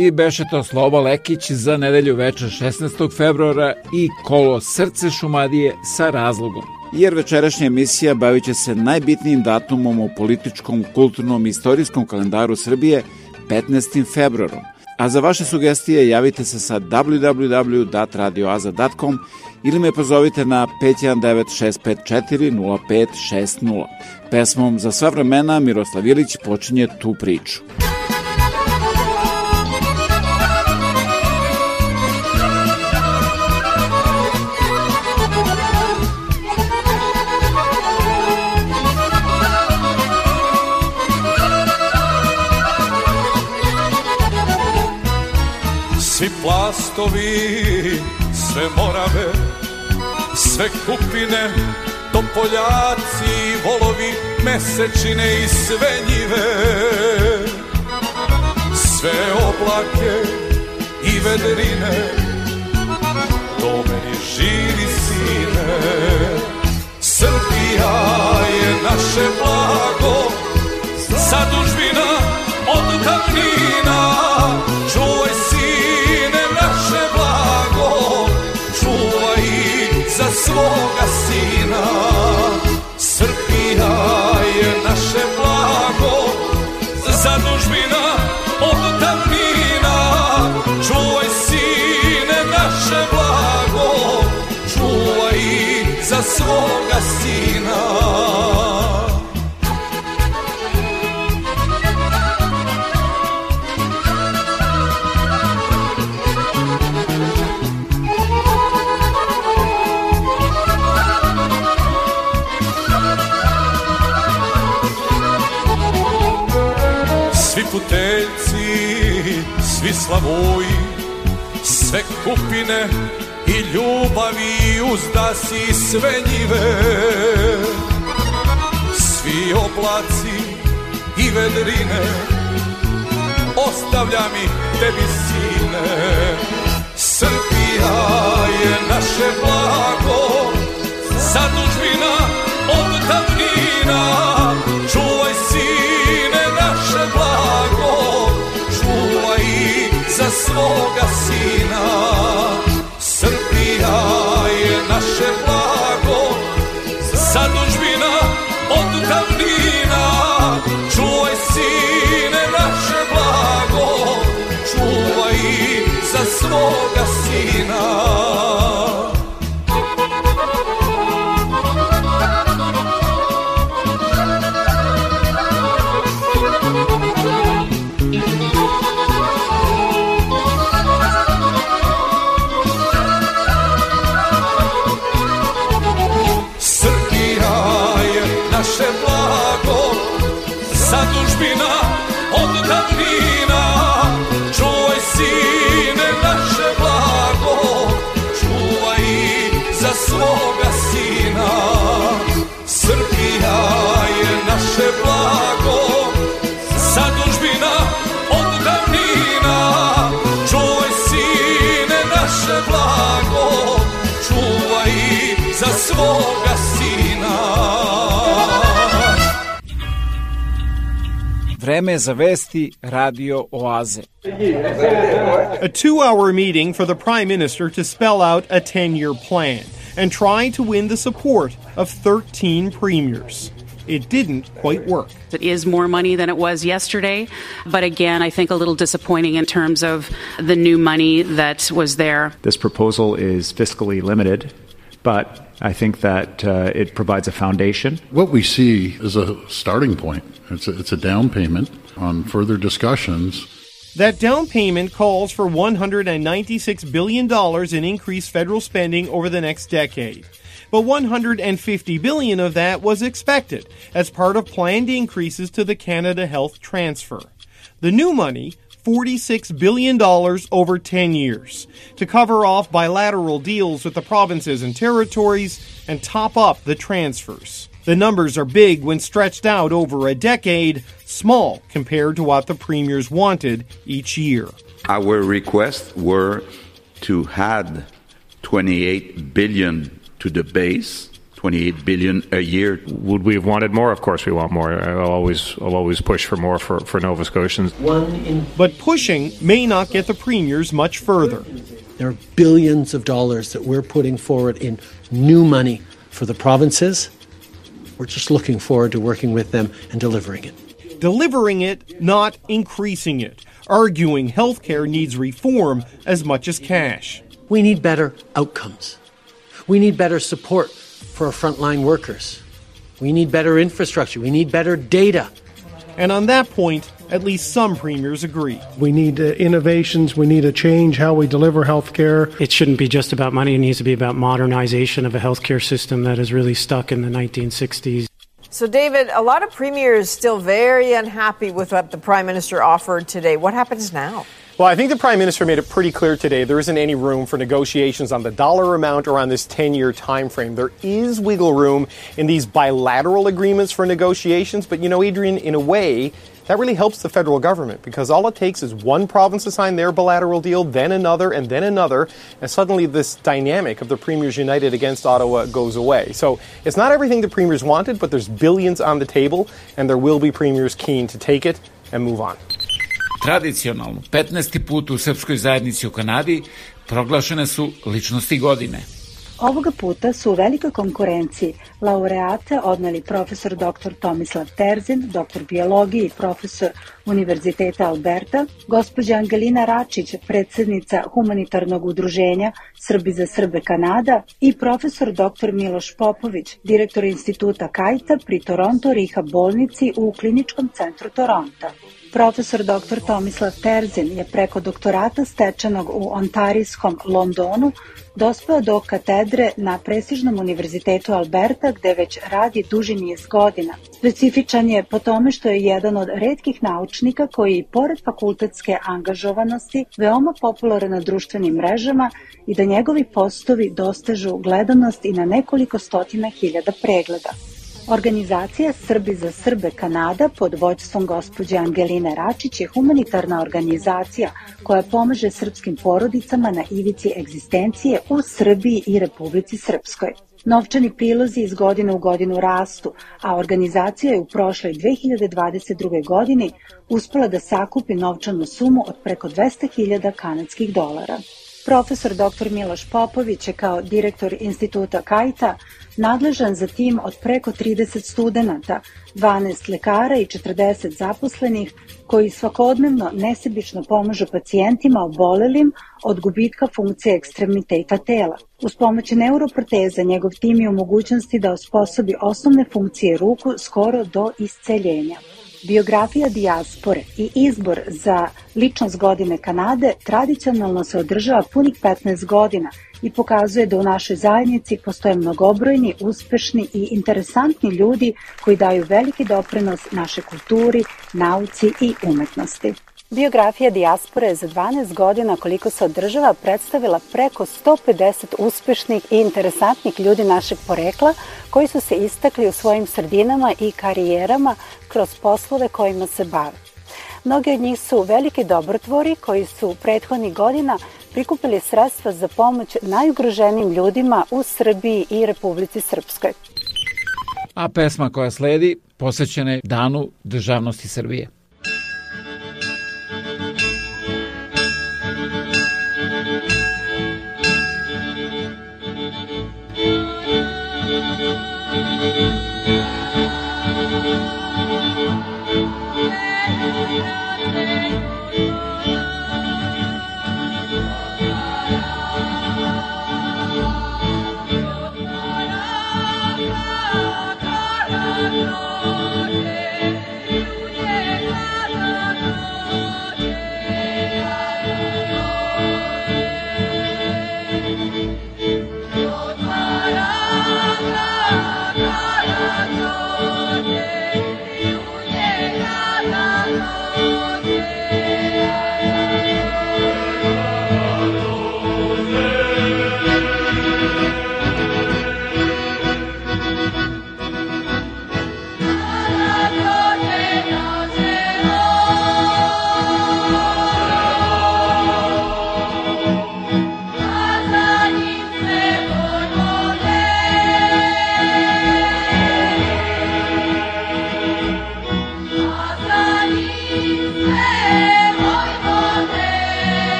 I beše to Sloba Lekić za nedelju večer 16. februara i kolo Srce Šumadije sa razlogom. Jer večerašnja emisija bavit će se najbitnijim datumom u političkom, kulturnom i istorijskom kalendaru Srbije 15. februarom. A za vaše sugestije javite se sa www.radioaza.com ili me pozovite na 519 Pesmom za sva vremena Miroslav Ilić počinje tu priču. Plastovi, sve morave, sve kupine Topoljaci, volovi, mesečine i sve njive. Sve oblake i vedrine Do meni živi sine. Srbija je naše blago Zadužbina od za svi slavoji, sve kupine i ljubavi uzdasi sve njive. Svi oblaci i vedrine, ostavljam ih tebi sine. Srbija je naše blago, zadužbina od davnina, čuvaj sine svoga sina. Srbija je naše blago, zadužbina od davnina, čuvaj sine naše blago, čuvaj za svoga sina. Vreme za vesti Radio Oaze. A two hour meeting for the Prime Minister to spell out a 10 year plan and try to win the support of 13 premiers. It didn't quite work. It is more money than it was yesterday, but again, I think a little disappointing in terms of the new money that was there. This proposal is fiscally limited, but I think that uh, it provides a foundation. What we see is a starting point. It's a, it's a down payment on further discussions. That down payment calls for $196 billion in increased federal spending over the next decade. But 150 billion of that was expected as part of planned increases to the Canada Health Transfer. The new money, $46 billion over 10 years to cover off bilateral deals with the provinces and territories and top up the transfers. The numbers are big when stretched out over a decade, small compared to what the premiers wanted each year. Our requests were to add 28 billion to the base, 28 billion a year. Would we have wanted more? Of course, we want more. I'll always, I'll always push for more for, for Nova Scotians. But pushing may not get the premiers much further. There are billions of dollars that we're putting forward in new money for the provinces. We're just looking forward to working with them and delivering it. Delivering it, not increasing it. Arguing healthcare needs reform as much as cash. We need better outcomes. We need better support for our frontline workers. We need better infrastructure. We need better data. And on that point, at least some premiers agree. We need uh, innovations. We need to change how we deliver health care. It shouldn't be just about money. It needs to be about modernization of a healthcare system that is really stuck in the 1960s. So, David, a lot of premiers still very unhappy with what the Prime Minister offered today. What happens now? Well, I think the Prime Minister made it pretty clear today there isn't any room for negotiations on the dollar amount or on this 10 year time frame. There is wiggle room in these bilateral agreements for negotiations, but you know, Adrian, in a way, that really helps the federal government because all it takes is one province to sign their bilateral deal, then another, and then another, and suddenly this dynamic of the premiers united against Ottawa goes away. So it's not everything the premiers wanted, but there's billions on the table, and there will be premiers keen to take it and move on. Tradicionalno, 15. put u Srpskoj zajednici u Kanadi proglašene su ličnosti godine. Ovoga puta su u velikoj konkurenciji laureate odneli profesor dr. Tomislav Terzin, doktor biologije i profesor Univerziteta Alberta, gospođa Angelina Račić, predsednica humanitarnog udruženja Srbi za Srbe Kanada i profesor dr. Miloš Popović, direktor instituta Kajta pri Toronto Riha bolnici u kliničkom centru Toronta. Profesor dr. Tomislav Terzin je preko doktorata stečenog u Ontarijskom Londonu dospeo do katedre na prestižnom univerzitetu Alberta gde već radi duži niz godina. Specifičan je po tome što je jedan od redkih naučnika koji i pored fakultetske angažovanosti veoma popularan na društvenim mrežama i da njegovi postovi dostežu gledanost i na nekoliko stotina hiljada pregleda. Organizacija Srbi za Srbe Kanada pod vođstvom gospođe Angeline Račić je humanitarna organizacija koja pomaže srpskim porodicama na ivici egzistencije u Srbiji i Republici Srpskoj. Novčani prilozi iz godine u godinu rastu, a organizacija je u prošloj 2022. godini uspela da sakupi novčanu sumu od preko 200.000 kanadskih dolara. Profesor dr. Miloš Popović je kao direktor instituta Kajta nadležan za tim od preko 30 studenta, 12 lekara i 40 zaposlenih koji svakodnevno nesebično pomažu pacijentima obolelim od gubitka funkcije ekstremiteta tela. Uz pomoć neuroproteza njegov tim je u mogućnosti da osposobi osnovne funkcije ruku skoro do isceljenja. Biografija dijaspore i izbor za ličnost godine Kanade tradicionalno se održava punih 15 godina i pokazuje da u našoj zajednici postoje mnogobrojni, uspešni i interesantni ljudi koji daju veliki doprinos našoj kulturi, nauci i umetnosti. Biografija dijaspore je za 12 godina koliko se održava predstavila preko 150 uspešnih i interesantnih ljudi našeg porekla koji su se istakli u svojim sredinama i karijerama kroz poslove kojima se bave. Mnogi od njih su veliki dobrotvori koji su prethodnih godina prikupili sredstva za pomoć najugroženijim ljudima u Srbiji i Republici Srpskoj. A pesma koja sledi posvećena je Danu državnosti Srbije.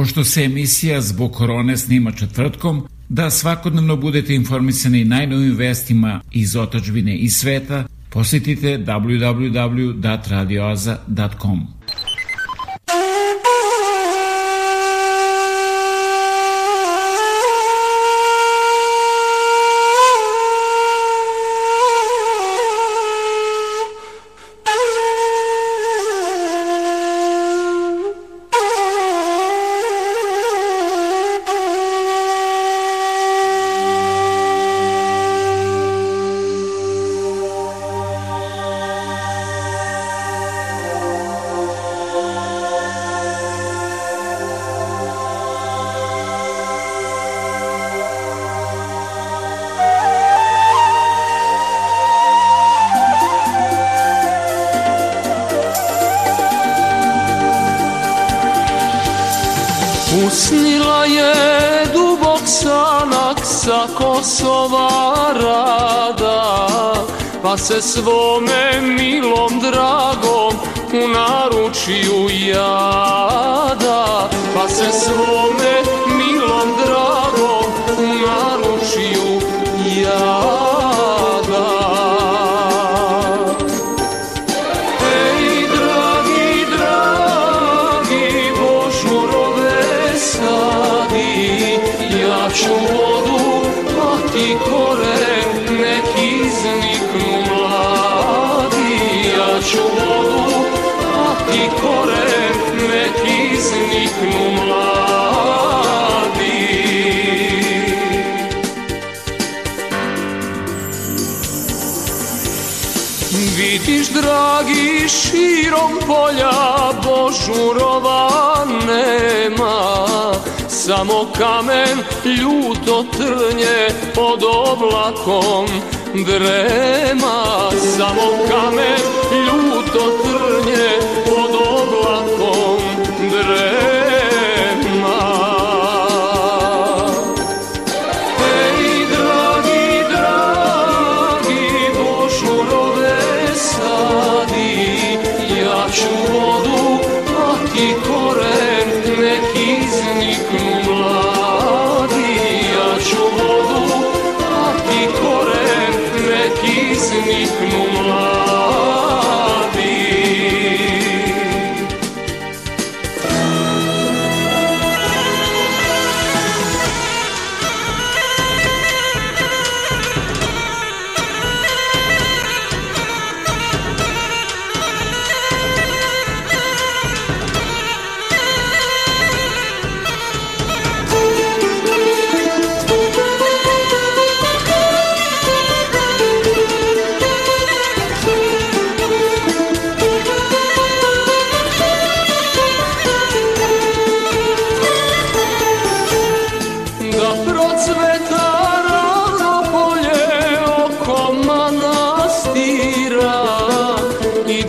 Pošto se emisija zbog korone snima četvrtkom, da svakodnevno budete informisani najnovim vestima iz otačbine i sveta, Посетите www.radioaza.com. se svome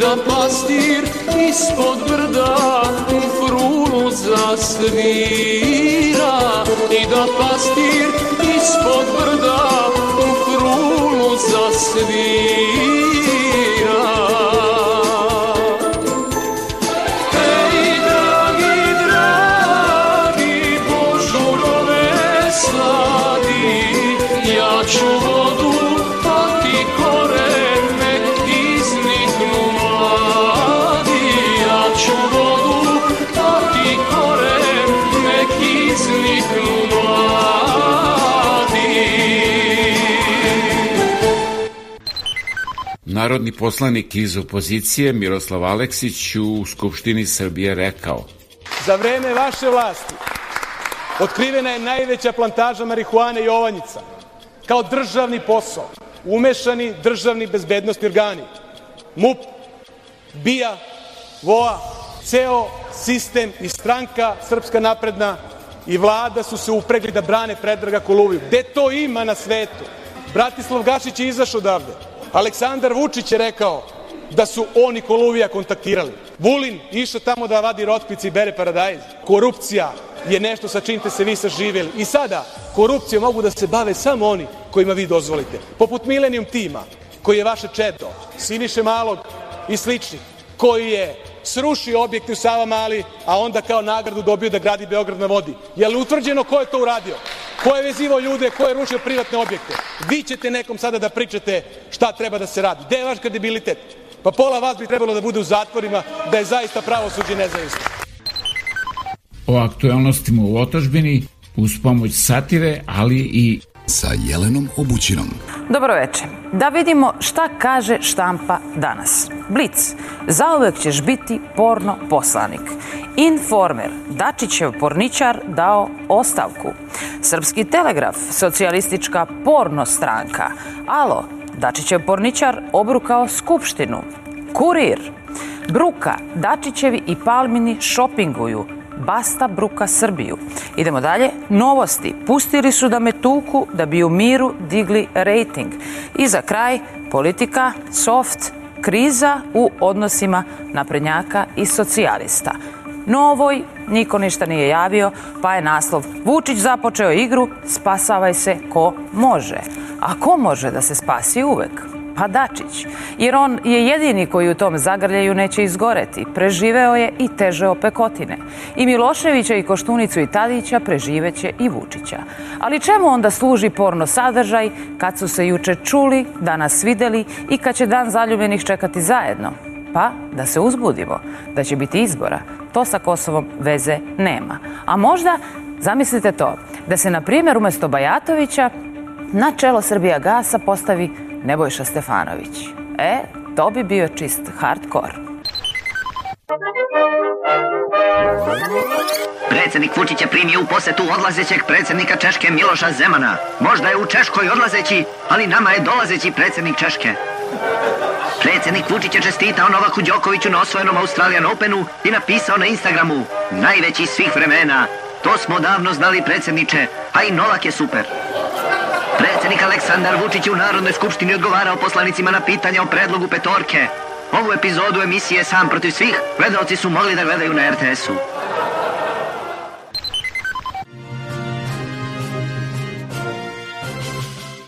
da pastir ispod brda u frulu zasvira i da pastir ispod brda u frulu zasvira Narodni poslanik iz opozicije Miroslav Aleksić u Skupštini Srbije rekao Za vreme vaše vlasti otkrivena je najveća plantaža marihuane Jovanjica kao državni posao. Umešani državni bezbednostni organi. MUP, BIA, VOA, ceo sistem i stranka Srpska napredna i vlada su se upregli da brane Predraga Koluviju. Gde to ima na svetu? Bratislav Gašić je izašao odavde. Aleksandar Vučić je rekao da su on i Koluvija kontaktirali. Vulin išao tamo da vadi rotkvice i bere paradajz. Korupcija je nešto sa čim ste se vi saživjeli. I sada korupcijom mogu da se bave samo oni kojima vi dozvolite. Poput Millennium tima, koji je vaše čedo, Siniše Malog i sličnih, koji je srušio objekte u Savamali, a onda kao nagradu dobio da gradi Beograd na vodi. Je li utvrđeno ko je to uradio? Ko je vezivao ljude, ko je rušio privatne objekte? Vi ćete nekom sada da pričate šta treba da se radi. Gde je vaš kredibilitet? Pa pola vas bi trebalo da bude u zatvorima da je zaista pravosuđe nezavisno. O aktuelnostima u otačbini uz pomoć satire, ali i sa Jelenom Obućinom. Dobro veče. Da vidimo šta kaže štampa danas. Blic. Zauvek ćeš biti porno poslanik. Informer. Dačićev porničar dao ostavku. Srpski telegraf. Socijalistička porno stranka. Alo. Dačićev porničar obrukao skupštinu. Kurir. Bruka. Dačićevi i Palmini šopinguju. Basta bruka Srbiju. Idemo dalje. Novosti. Pustili su da me tuku da bi u miru digli rejting. I za kraj, politika, soft, kriza u odnosima naprednjaka i socijalista. Novoj niko ništa nije javio, pa je naslov Vučić započeo igru, spasavaj se ko može. A ko može da se spasi uvek? Pa Dačić, jer on je jedini koji u tom zagrljaju neće izgoreti. Preživeo je i teže opekotine. I Miloševića i Koštunicu i Tadića preživeće i Vučića. Ali čemu onda služi porno sadržaj kad su se juče čuli, danas videli i kad će dan zaljubljenih čekati zajedno? Pa da se uzbudimo, da će biti izbora. To sa Kosovom veze nema. A možda, zamislite to, da se na primjer umesto Bajatovića na čelo Srbija gasa postavi Nebojša Stefanović. E, to bi bio čist hardkor. Predsednik Vučić je primio u posetu odlazećeg predsednika Češke Miloša Zemana. Možda je u Češkoj odlazeći, ali nama je dolazeći predsednik Češke. Predsednik Vučić je čestitao Novaku Đokoviću na osvojenom Australian Openu i napisao na Instagramu najveći svih vremena. To smo davno znali predsedniče, a i Novak je super. Predsednik Aleksandar Vučić u Narodnoj skupštini odgovarao poslanicima na pitanja o predlogu petorke. Ovu epizodu emisije Sam protiv svih gledalci su mogli da gledaju na RTS-u.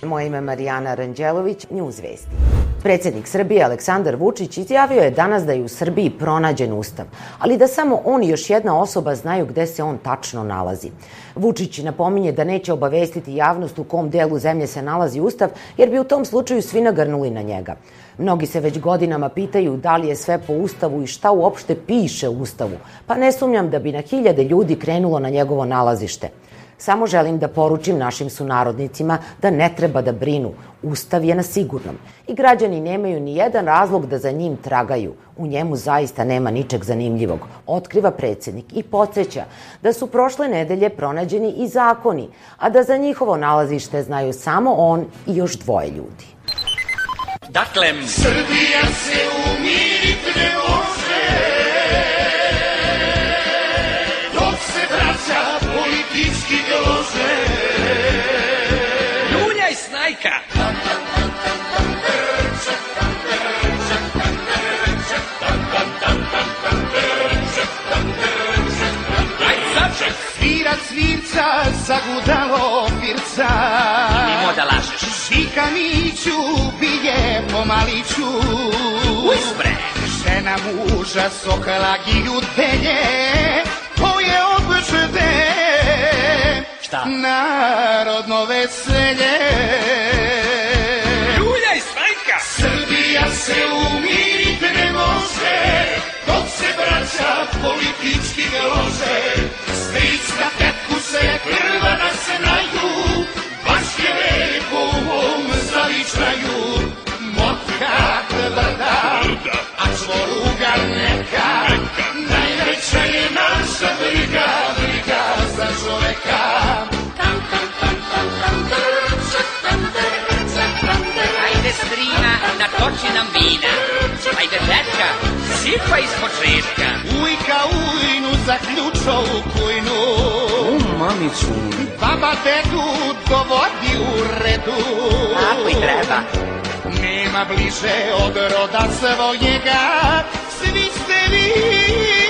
Moje ime je Marijana Ranđelović, News Vesti. Predsednik Srbije Aleksandar Vučić izjavio je danas da je u Srbiji pronađen ustav, ali da samo on i još jedna osoba znaju gde se on tačno nalazi. Vučić napominje da neće obavestiti javnost u kom delu zemlje se nalazi ustav, jer bi u tom slučaju svi nagrnuli na njega. Mnogi se već godinama pitaju da li je sve po ustavu i šta uopšte piše u ustavu, pa ne sumnjam da bi na hiljade ljudi krenulo na njegovo nalazište. Samo želim da poručim našim sunarodnicima da ne treba da brinu. Ustav je na sigurnom i građani nemaju ni jedan razlog da za njim tragaju. U njemu zaista nema ničeg zanimljivog, otkriva predsednik i podsjeća da su prošle nedelje pronađeni i zakoni, a da za njihovo nalazište znaju samo on i još dvoje ljudi. Dakle, Srbija se umirit ne politički lože Ljuljaj snajka. Svira cvirca, zagudalo pirca Nemo da lažeš. Šika Miću, bije pomaliću Uspre Žena muža sokala giljutenje. To je obžde Šta? Narodno veselje Ljuljaj snajka Srbija se umirit ne može. Dok se braća politički lože. Strička tetku se krva nasenaju Baš je lepo u ovom zavičaju. Motka tvrda A čvoruga neka. Najveća je naša briga nam vina. Ajde dečka, sipaj iz početka. Ujka ujnu zaključo u kujnu. U mamicu. Baba dedu dovodi u redu. Tako i treba. Nema bliže od roda svojega. Svi ste vi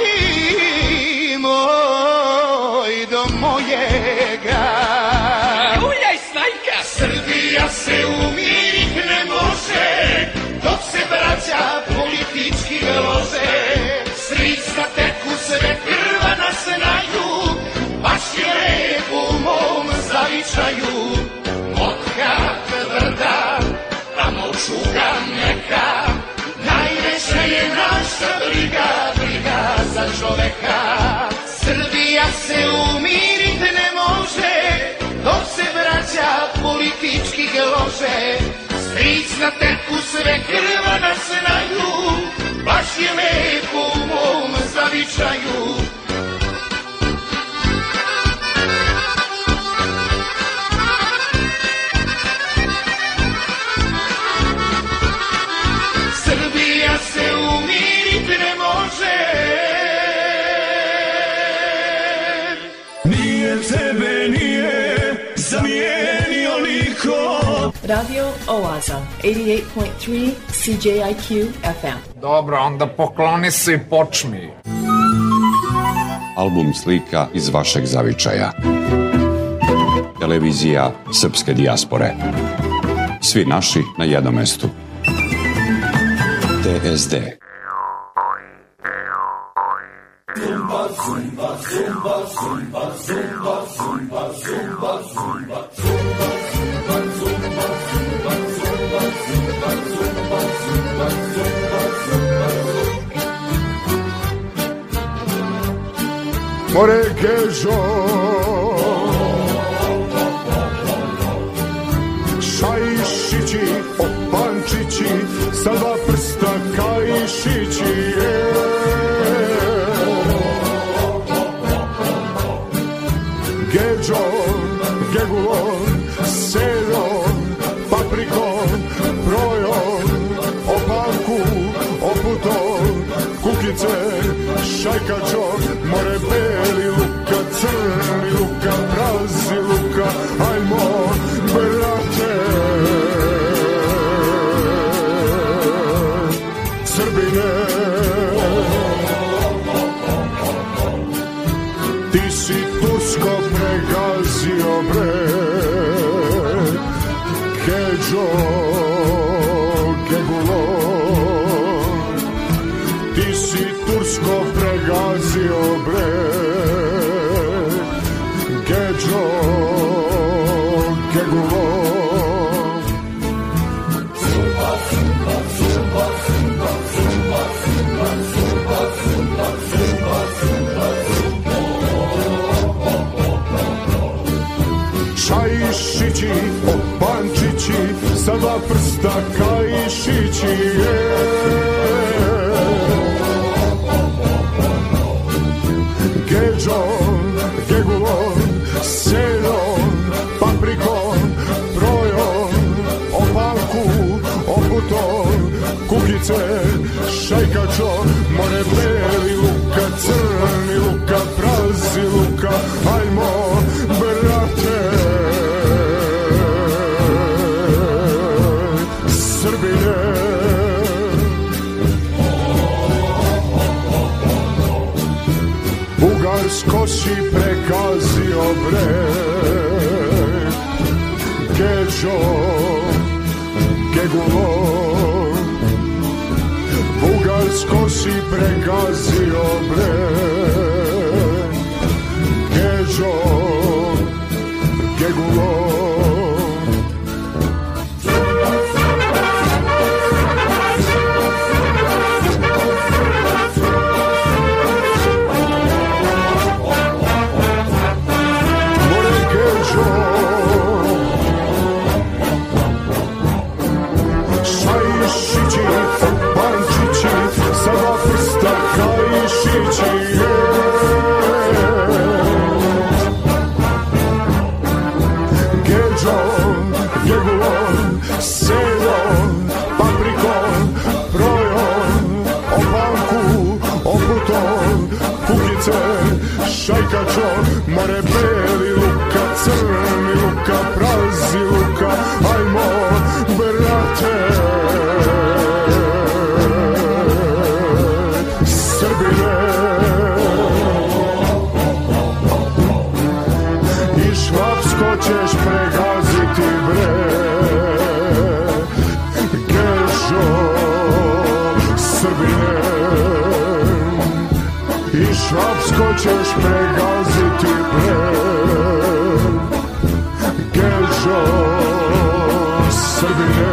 mojega. Uljaj snajka! Srbija se umirit ne može, dok se braća politički lože. Stric na teku sve krva na snaju, baš je lepo u mom zavičaju. Motka tvrda, tamo čuga neka, najveća je naša briga, briga za čoveka. Srbija se umirit ne može Dok se vraća politički lože Stric na teku sve krva na snaju Baš je lepo u mom zavičaju Radio Oaza, 88.3 CJIQ FM. Dobro, onda pokloni se i počmi. Album slika iz vašeg zavičaja. Televizija Srpske dijaspore. Svi naši na jednom mestu. TSD. Zumba, zumba, zumba, zumba, zumba, zumba, zumba, zumba, zumba, zumba, zumba, Ore che Šajšići, opančići, sa dva prsta kajšići, je. Geđo, gegulon, seron, paprikon, projon, opanku, oputon, kukice, šajkačom More beli luka, crni luka Prazi luka, ajmo. brate Така і шичіє. libre que yo, que guló. Bugarsko si pregazio bre, que yo, šajkačom, more beli luka, crni luka, prazi luka, ajmo, brate, Srbine. I švapsko ćeš pregaziti bre, Švapsko ćeš pregaziti bre Gežo Srbine.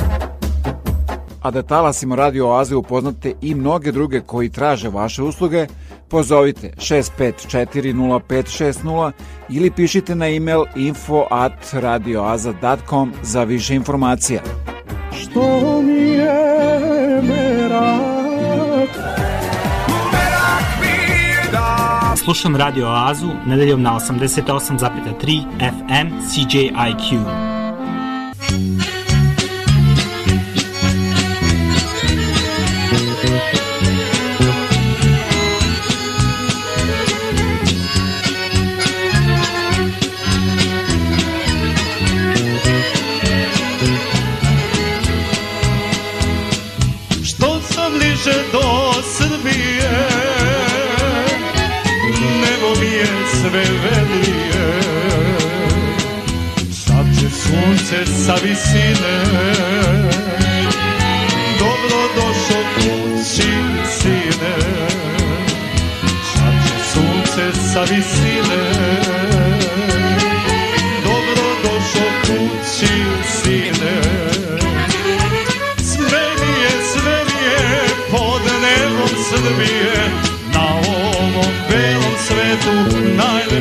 a da talasimo Radio Oaze upoznate i mnoge druge koji traže vaše usluge, pozovite 6540560 ili pišite na e-mail info at radioaza.com za više informacija. Što mi je merak Slušam Radio Oazu nedeljom na 88,3 FM CJIQ. Sa visine. Dobro došao kući sine. Će sunce sa visine. Dobro došao kući sine. Sve mi je, sve mi je pod nebom Srbije Na ovom belom svetu najlepše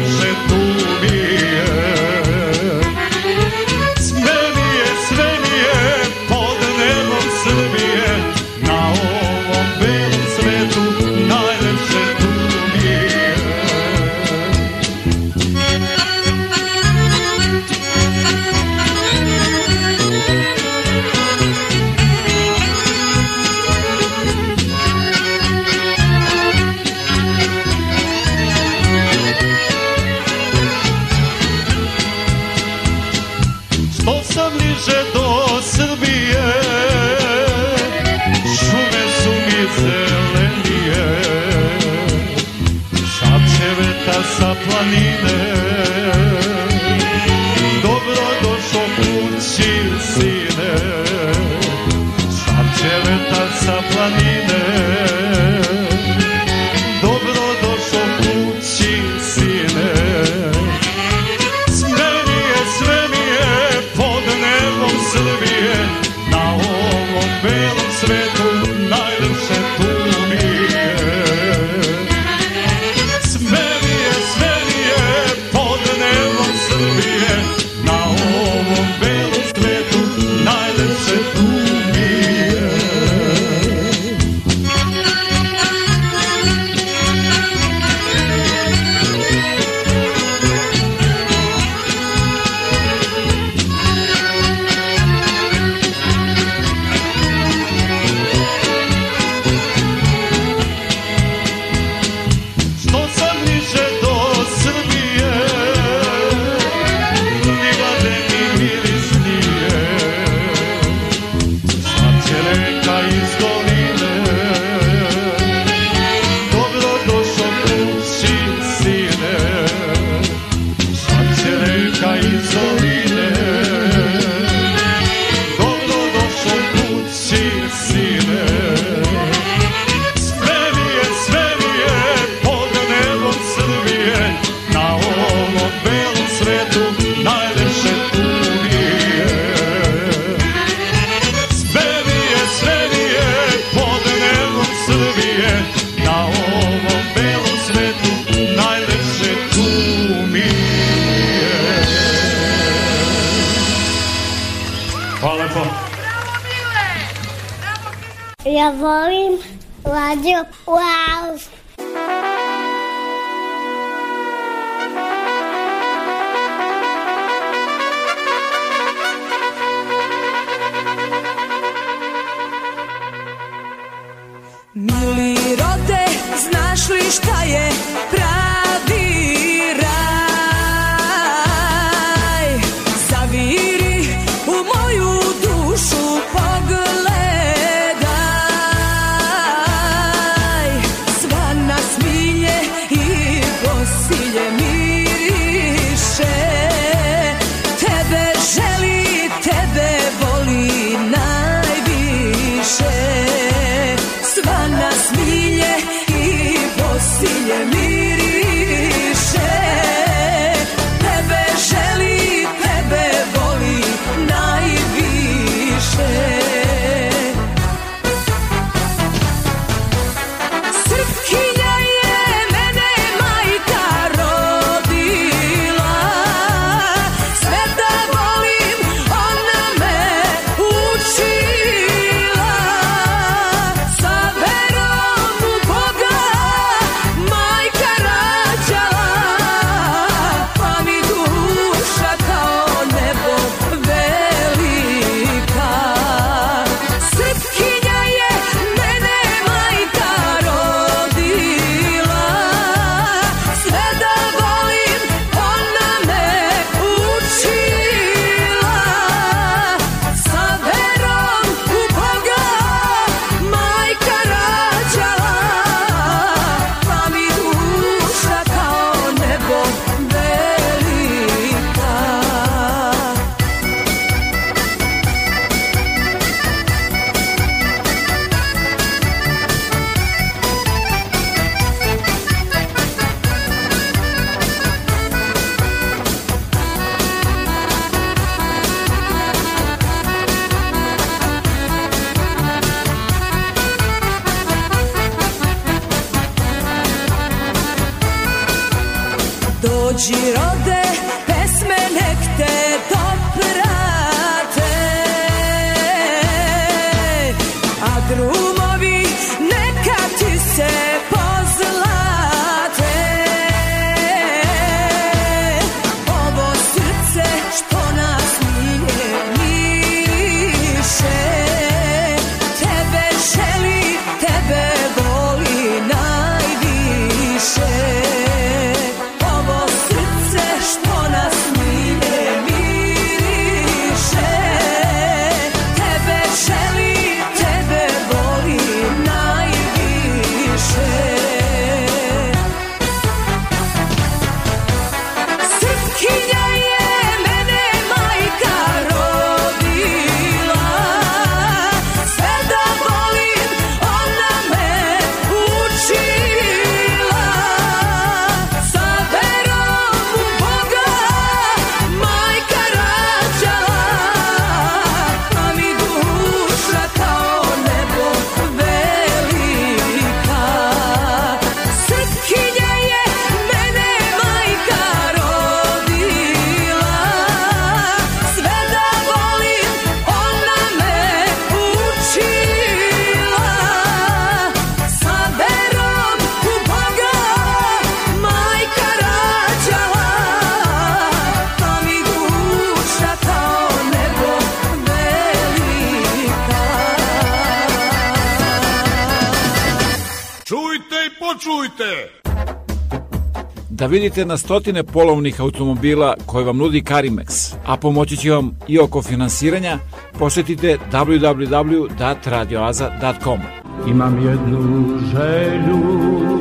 vidite na stotine polovnih automobila koje vam nudi Karimex, a pomoći će vam i oko finansiranja, posetite www.radioaza.com. Imam jednu želju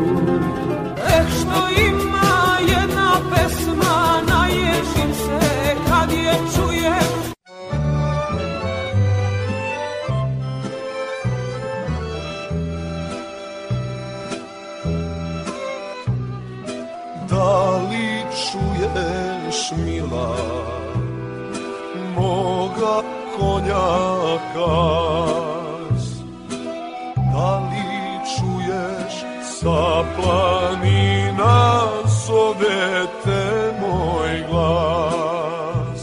mila moga konjaka. Da li čuješ sa planina zove te moj glas?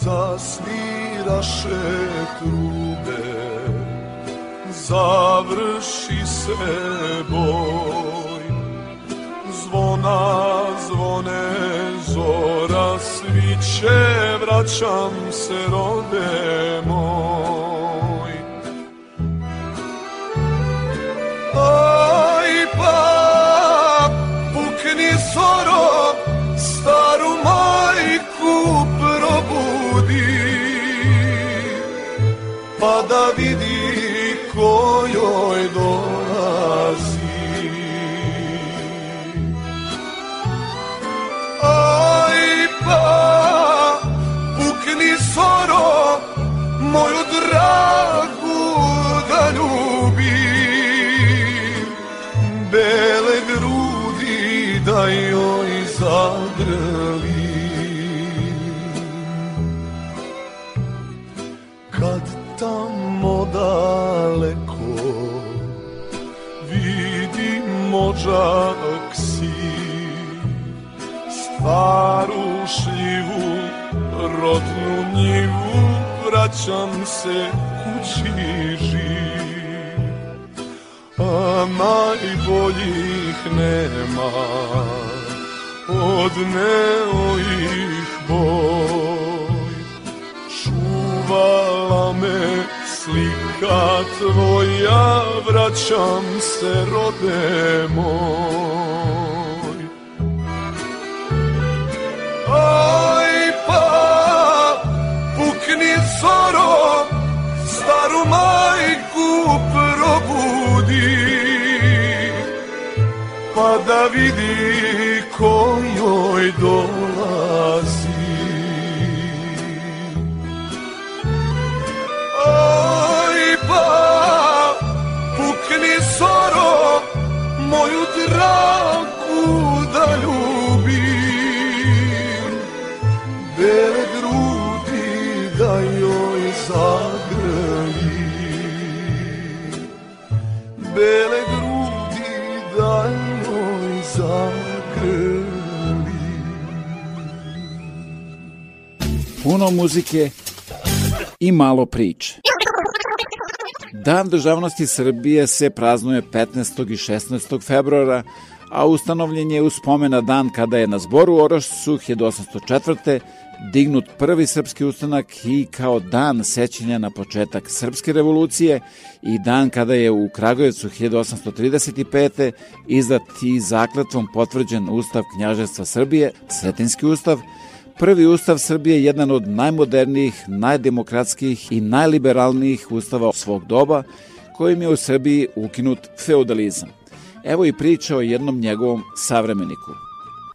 Zasviraše trube završi se boj. Zvona više vraćam se rode moj. Aj pa pukni soro staru majku probudi. Pa da vidi kojoj doj dragu da ljubim. Bele grudi da joj zagrlim Kad tamo daleko vidim ođak si Staru šljivu, Vraćam se kući živ. A najboljih nema Od neojih boj. Čuvala me slika tvoja Vraćam se rode moj da vidi ko dolazi. Aj pa pukni zoro Moju dragu Puno muzike i malo priče. Dan državnosti Srbije se praznuje 15. i 16. februara, a ustanovljen je u spomena dan kada je na zboru Orošcu 1804. dignut prvi srpski ustanak i kao dan sećanja na početak srpske revolucije i dan kada je u Kragujevcu 1835. izdat i zakletvom potvrđen Ustav Knjaževstva Srbije, Sretinski ustav, Prvi ustav Srbije je jedan od najmodernijih, najdemokratskih i najliberalnijih ustava svog doba, kojim je u Srbiji ukinut feudalizam. Evo i priča o jednom njegovom savremeniku.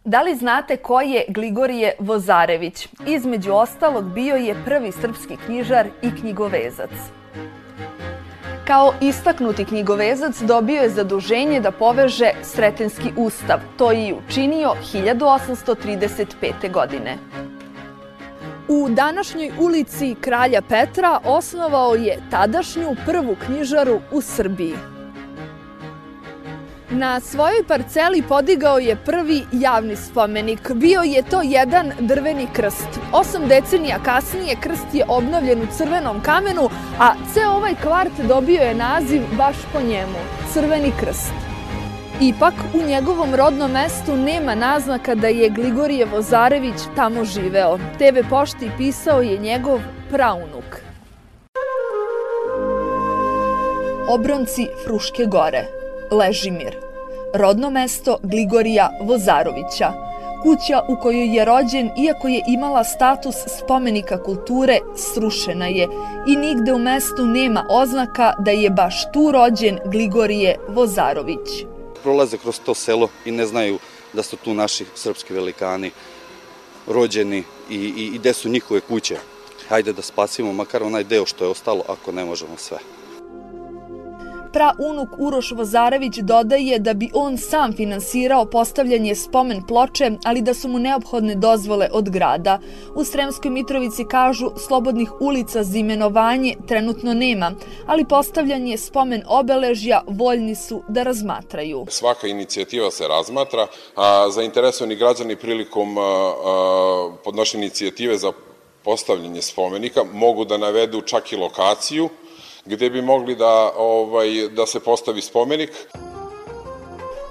Da li znate ko je Gligorije Vozarević? Između ostalog bio je prvi srpski knjižar i knjigovezac. Kao istaknuti knjigovezac dobio je zaduženje da poveže Sretenski ustav. To je i učinio 1835. godine. U današnjoj ulici Kralja Petra osnovao je tadašnju prvu knjižaru u Srbiji. Na svojoj parceli podigao je prvi javni spomenik. Bio je to jedan drveni krst. Osam decenija kasnije krst je obnovljen u crvenom kamenu, a ceo ovaj kvart dobio je naziv baš po njemu, Crveni krst. Ipak, u njegovom rodnom mestu nema naznaka da je Gligorije Vozarević tamo živeo. TV pošti pisao je njegov praunuk. Obronci Fruške gore, Ležimir, rodno mesto Gligorija Vozarovića, kuća u kojoj je rođen, iako je imala status spomenika kulture, srušena je i nigde u mestu nema oznaka da je baš tu rođen Gligorije Vozarović. Prolaze kroz to selo i ne znaju da su tu naši srpski velikani rođeni i, i, i gde su njihove kuće. Hajde da spasimo makar onaj deo što je ostalo, ako ne možemo sve. Praunuk Uroš Vozarević dodaje da bi on sam finansirao postavljanje spomen ploče, ali da su mu neophodne dozvole od grada. U Sremskoj Mitrovici kažu slobodnih ulica za imenovanje trenutno nema, ali postavljanje spomen obeležja voljni su da razmatraju. Svaka inicijativa se razmatra, a zainteresovani građani prilikom podnošenja inicijative za postavljanje spomenika mogu da navedu čak i lokaciju gde bi mogli da, ovaj, da se postavi spomenik.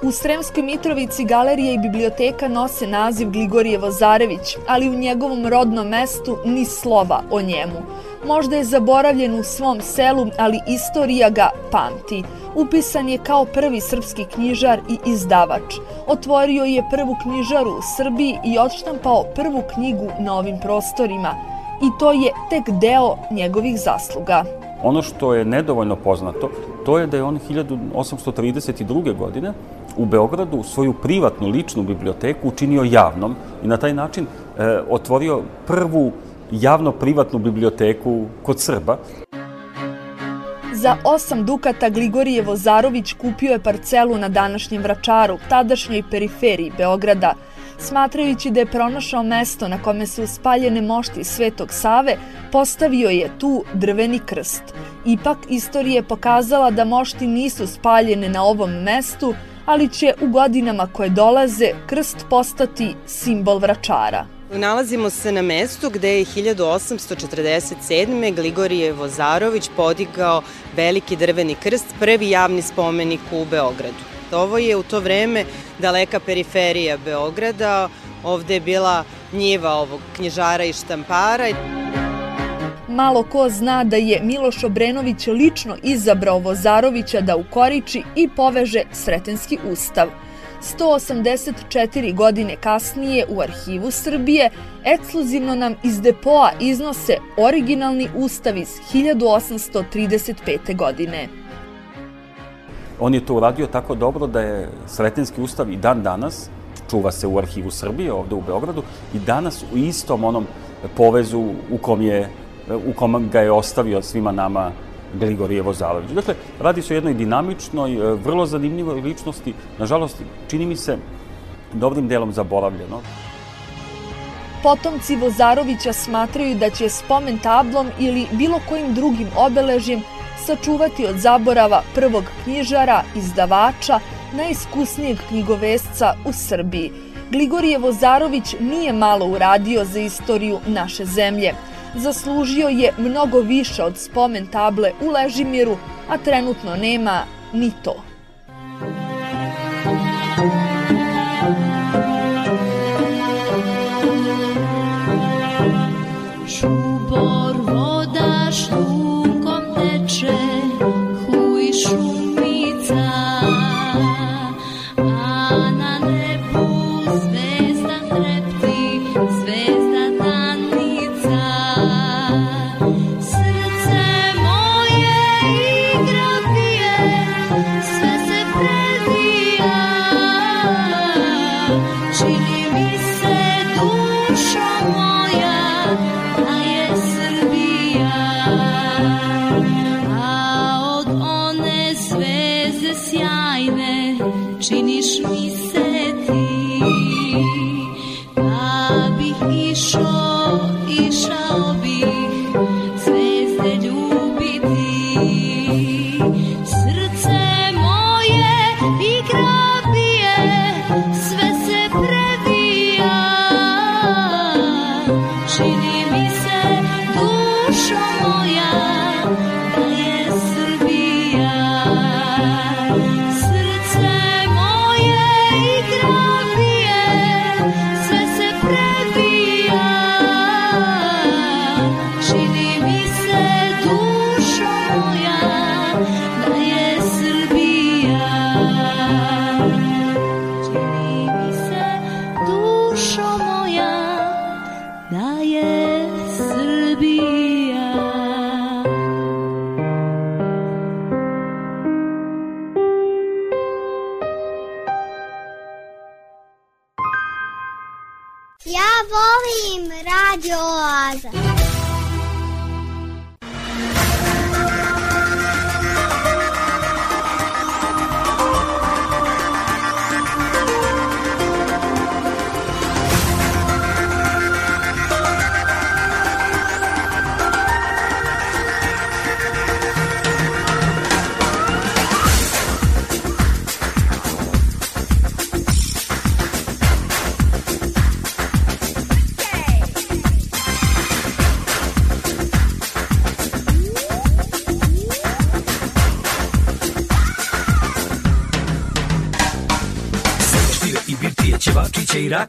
U Sremskoj Mitrovici galerija i biblioteka nose naziv Gligorije Vozarević, ali u njegovom rodnom mestu ni slova o njemu. Možda je zaboravljen u svom selu, ali istorija ga pamti. Upisan je kao prvi srpski knjižar i izdavač. Otvorio je prvu knjižaru u Srbiji i odštampao prvu knjigu na ovim prostorima. I to je tek deo njegovih zasluga. Ono što je nedovoljno poznato, to je da je on 1832. godine u Beogradu svoju privatnu ličnu biblioteku učinio javnom i na taj način e, otvorio prvu javno-privatnu biblioteku kod Srba. Za 8 dukata Gligorije Vozarović kupio je parcelu na današnjem Vračaru, tadašnjoj periferiji Beograda. Smatrajući da je pronašao mesto na kome su spaljene mošti Svetog Save, postavio je tu drveni krst. Ipak, istorija je pokazala da mošti nisu spaljene na ovom mestu, ali će u godinama koje dolaze krst postati simbol Vračara. Nalazimo se na mestu gde je 1847. Gligorije Vozarović podigao veliki drveni krst, prvi javni spomenik u Beogradu. Ovo je u to vreme daleka periferija Beograda, ovde je bila njiva ovog knjižara i štampara. Malo ko zna da je Miloš Obrenović lično izabrao Vozarovića da ukoriči i poveže Sretenski ustav – 184 godine kasnije u arhivu Srbije ekskluzivno nam iz depoa iznose originalni ustav iz 1835. godine. On je to uradio tako dobro da je Sretenski ustav i dan danas, čuva se u arhivu Srbije ovde u Beogradu, i danas u istom onom povezu u kom, je, u kom ga je ostavio svima nama Grigorije Vozalović. Dakle, radi se o jednoj dinamičnoj, e, vrlo zanimljivoj ličnosti, nažalost, čini mi se dobrim delom zaboravljeno. Potomci Vozarovića smatraju da će spomen tablom ili bilo kojim drugim obeležjem sačuvati od zaborava prvog knjižara, izdavača, najiskusnijeg knjigovesca u Srbiji. Gligorije Vozarović nije malo uradio za istoriju naše zemlje – zaslužio je mnogo više od spomen table u Ležimiru, a trenutno nema ni to.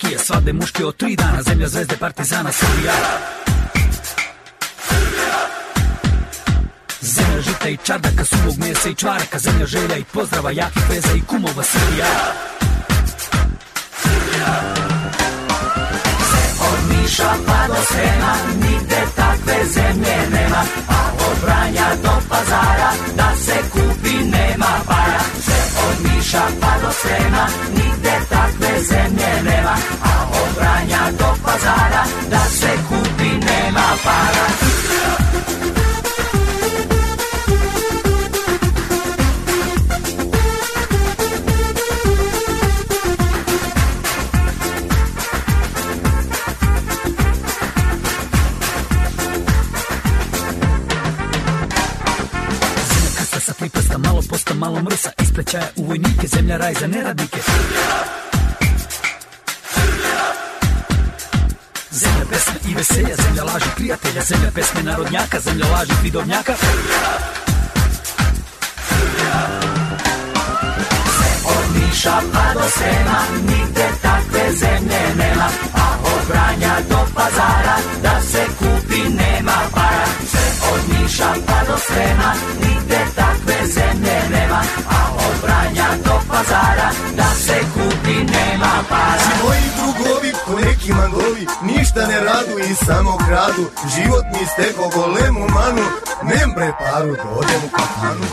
Rakije Svadbe muške od tri dana Zemlja zvezde partizana Srbija. Zemlja žita i čardaka Suvog mesa i čvaraka Zemlja želja i pozdrava Jakih veza i kumova Srbija. Od Niša pa do Srema Nigde takve zemlje nema A od Vranja do pazara Da se kupi Niša pa do Srema Nigde takve zemlje nema A od Vranja do pazara Da se kupi nema malo zemlja raj za neradnike. Zemlja pesme i veselja, zemlja laži prijatelja Zemlja pesme narodnjaka, zemlja laži vidovnjaka. Od Niša pa do Srema Nigde takve zemlje nema A od Vranja do pazara Da se kupi nema para. Od Niša pa do Srema Nigde takve zemlje Vranja do pazara Da se kupi nema para. Svi moji drugovi, ko neki mangovi Ništa ne radu i samo kradu. Život mi steko golemu manu Nem bre paru, dođem u kafanu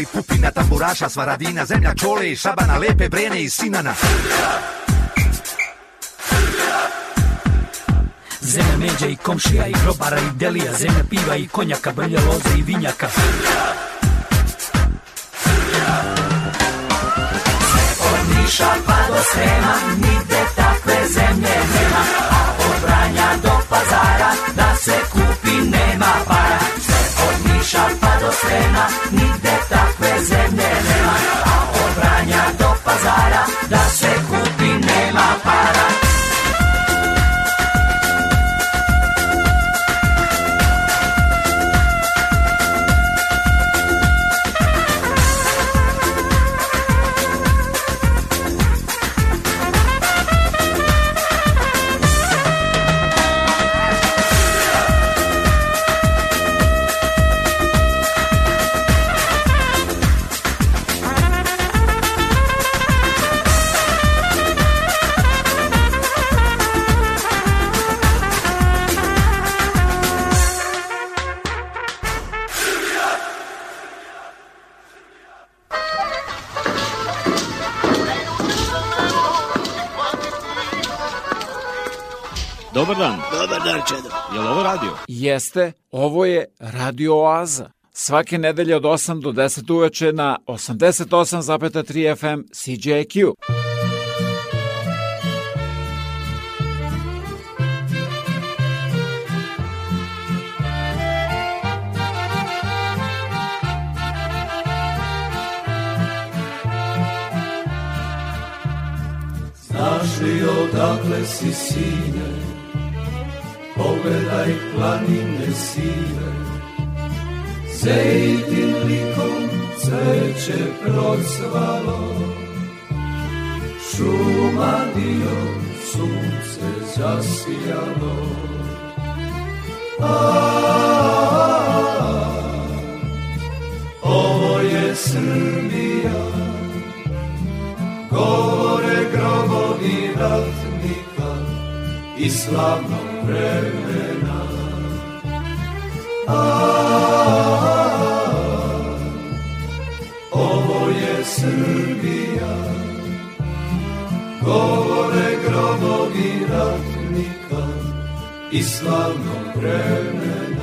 i Pupina, tamburaša, Svaradina, zemlja Čole i Šabana, Lepe, Brene i Sinana. Zemlja međa i komšija i grobara i delija Zemlja piva i konjaka, brlja loze i vinjaka Od Niša pa do Srema Nigde takve zemlje nema A od Vranja do pazara Da se kupi nema para Sve od Niša pa do Srema Nigde Jeste, ovo je Radio Oaza. Svake nedelje od 8 do 10 uveče na 88,3 FM CJQ. Znaš li odakle si sine, pogledaj planine sive, Zejtin likom cveće procvalo, šuma dio sunce zasijalo. A, ovo je Srbija, govore grobovi ratnika i slavnog vremena. Ovo je Srbija, govore grobovi ratnika i slavnog vremena.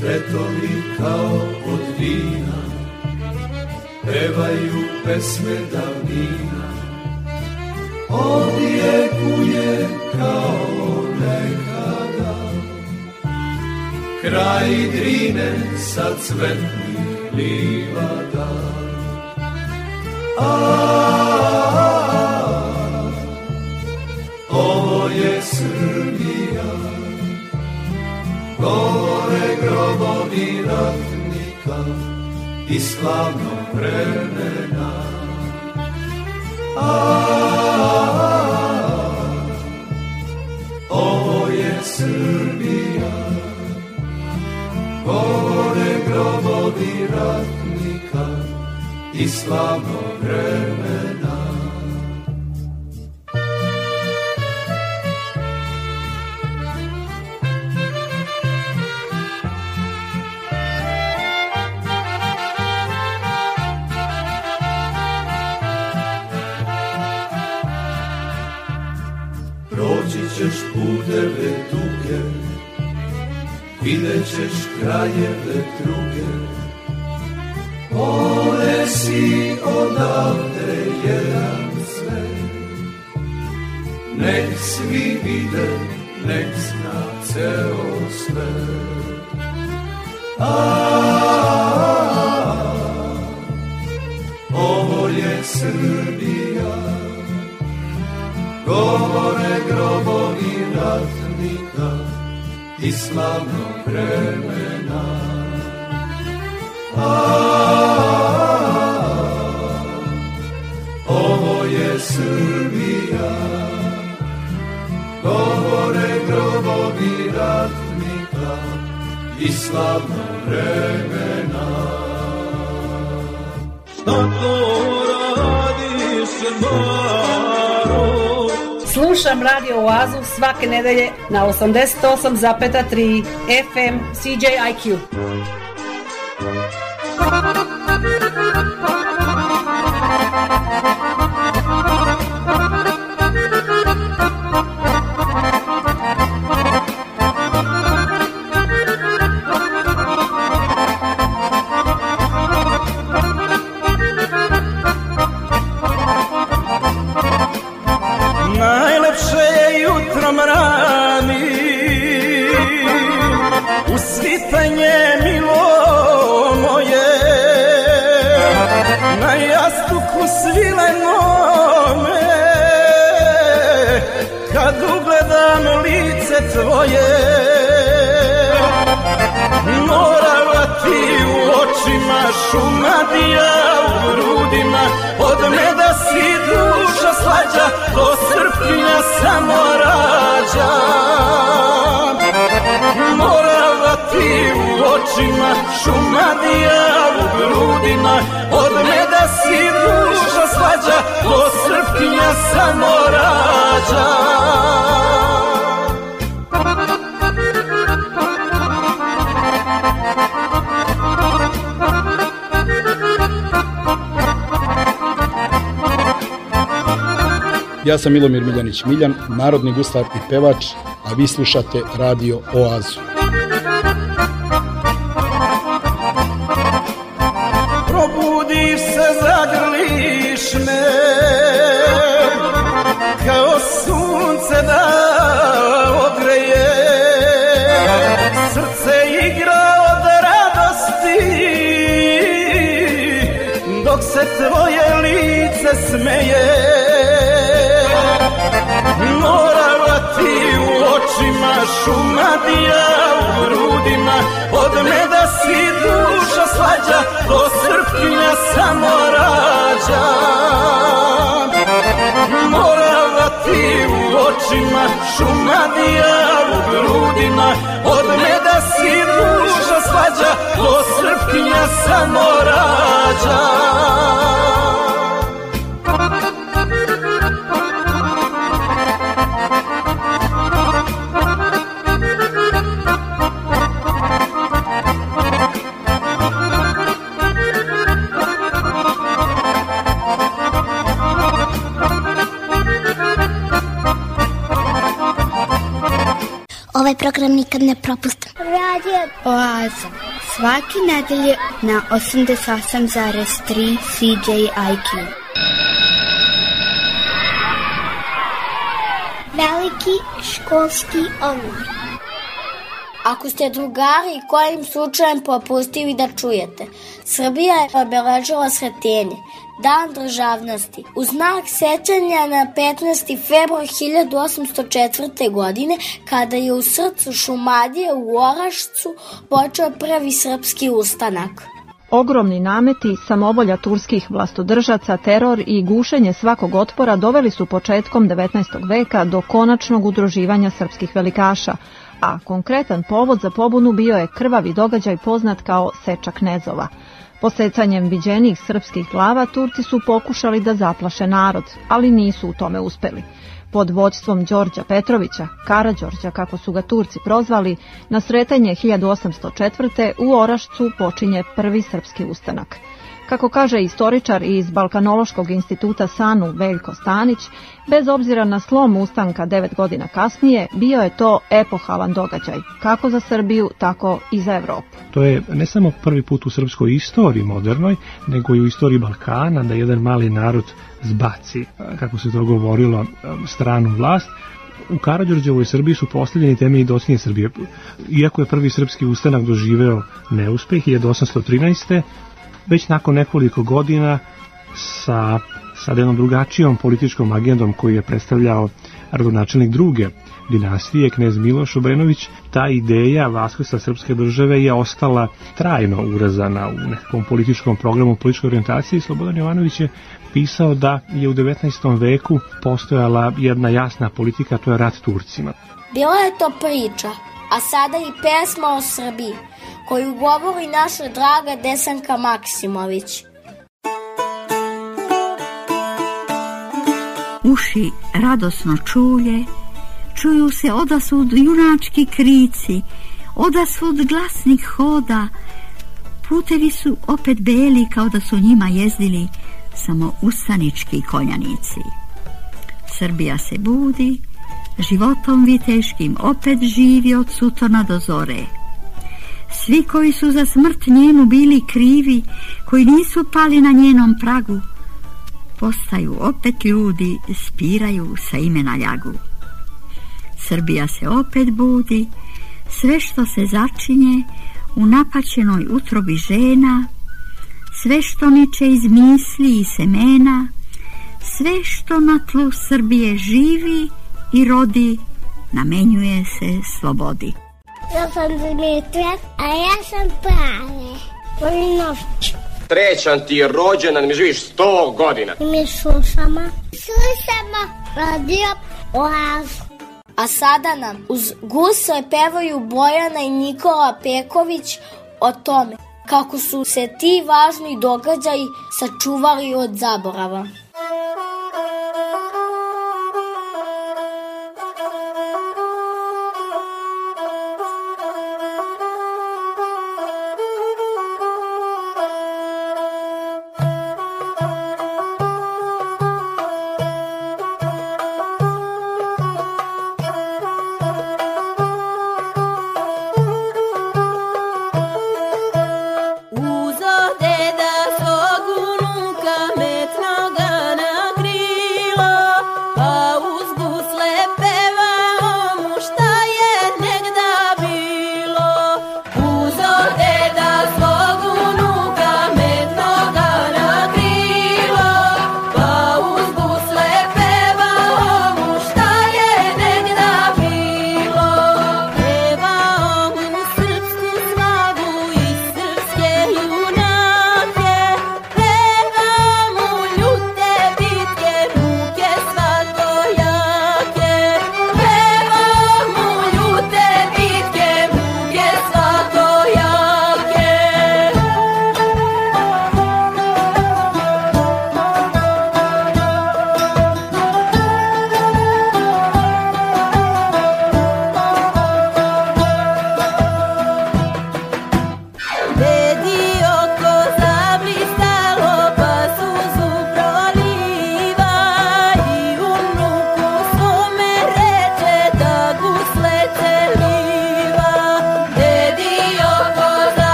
Cvetovi kao od vina Pevaju pesme davnina Odjekuje kao nekada Kraj drine sa cvetnih livada ovo je Srbija Govore grobovi ratnika i slavnog vremena. A, ovo je Srbija, govore grobovi ratnika i slavno vremena puteve duge Vidjet ćeš krajeve druge One si odavde jedan sve Nek svi vide, nek zna ceo sve a, Ovo je Srbija Govore grobovi ratnika i slavnog vremena. A, ovo je Srbija, govore grobovi ratnika i slavnog vremena. Šta to radiš, Maro? Slušam Radio Oazu svake nedelje na 88,3 FM CJIQ. Tvoje. Morala ti u očima šumadija u grudima Od meda si duša slađa, do srpnja samo rađa. Morala ti u očima šumadija u grudima Od meda si duša slađa, do srpnja samo rađa Ja sam Milomir Miljanić Miljan, narodni guslar i pevač, a vi slušate Radio Oazu. Probudiš se, zagrliš me Kao sunce da ogreje Srce igra od radosti Dok se tvoje lice smeje Morala ti u očima šumadija u grudima Od meda si duša slađa, do srpnja samo rađa. Morala ti u očima šumadija u grudima Od meda si duša slađa, do srpnja samo rađa Ovaj program nikad ne propustim. Radio Oaza. Svaki nedelje na 88,3 CJIQ. Veliki školski omor. Ako ste drugari kojim slučajem propustili da čujete, Srbija je obeležila sretenje, Dan državnosti. U znak sećanja na 15. februar 1804. godine, kada je u srcu Šumadije u Orašcu počeo prvi srpski ustanak. Ogromni nameti, samovolja turskih vlastodržaca, teror i gušenje svakog otpora doveli su početkom 19. veka do konačnog udruživanja srpskih velikaša, a konkretan povod za pobunu bio je krvavi događaj poznat kao Seča Knezova. Posecanjem viđenih srpskih glava Turci su pokušali da zaplaše narod, ali nisu u tome uspeli. Pod vođstvom Đorđa Petrovića, Karađorđa kako su ga Turci prozvali, na sretanje 1804. u Orašcu počinje prvi srpski ustanak – Kako kaže istoričar iz Balkanološkog instituta SANU Veljko Stanić, bez obzira na slom ustanka devet godina kasnije, bio je to epohalan događaj, kako za Srbiju, tako i za Evropu. To je ne samo prvi put u srpskoj istoriji modernoj, nego i u istoriji Balkana da jedan mali narod zbaci, kako se to govorilo, stranu vlast, u Karadžorđevoj Srbiji su postavljeni temelji docinje Srbije. Iako je prvi srpski ustanak doživeo neuspeh 1813 već nakon nekoliko godina sa, sa jednom drugačijom političkom agendom koji je predstavljao rodonačelnik druge dinastije, knez Miloš Obrenović, ta ideja vaskrsa srpske države je ostala trajno urazana u nekakvom političkom programu političke orijentacije i Slobodan Jovanović je pisao da je u 19. veku postojala jedna jasna politika, to je rat Turcima. Bila je to priča, a sada i pesma o Srbiji koju govori naša draga Desanka Maksimović. Uši radosno čuje, čuju se odasvud junački krici, odasvud glasnih hoda, putevi su opet beli kao da su njima jezdili samo ustanički konjanici. Srbija se budi, životom viteškim opet živi od sutona do zore. Svi koji su za smrt njenu bili krivi, koji nisu pali na njenom pragu, postaju opet ljudi, spiraju sa imena ljagu. Srbija se opet budi, sve što se začinje u napaćenoj utrobi žena, sve što niče iz misli i semena, sve što na tlu Srbije živi i rodi, namenjuje se slobodi. Ja sam Dimitra, a ja sam Prave. Polinovć. Trećan ti je rođendan, mi živiš sto godina. I mi slušamo. Slušamo radio Oaz. A sada nam uz gusle pevaju Bojana i Nikola Peković o tome kako su se ti važni događaji sačuvali od zaborava.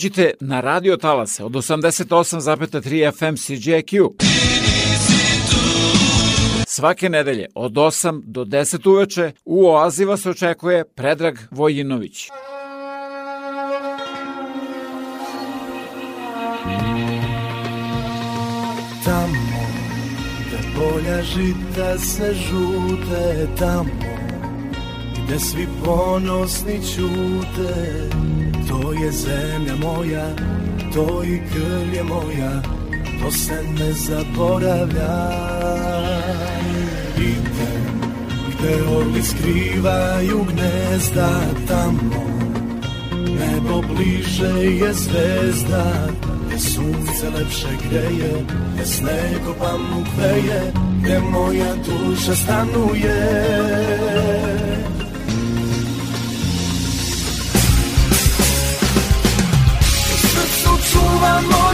Dođite na radio talase od 88,3 FM CJQ. Svake nedelje od 8 do 10 uveče u Oazi vas očekuje Predrag Vojinović. Tamo gde polja žita se žute Tamo gde svi ponosni ćute Je zemlja moja, to i krv je moja To se ne zaboravlja. Idem gde orli skrivaju gnezda Tamo nebo bliže je zvezda Gde sunce lepše greje Gde sneg o pamuk veje Gde moja duša stanuje srcu čuvam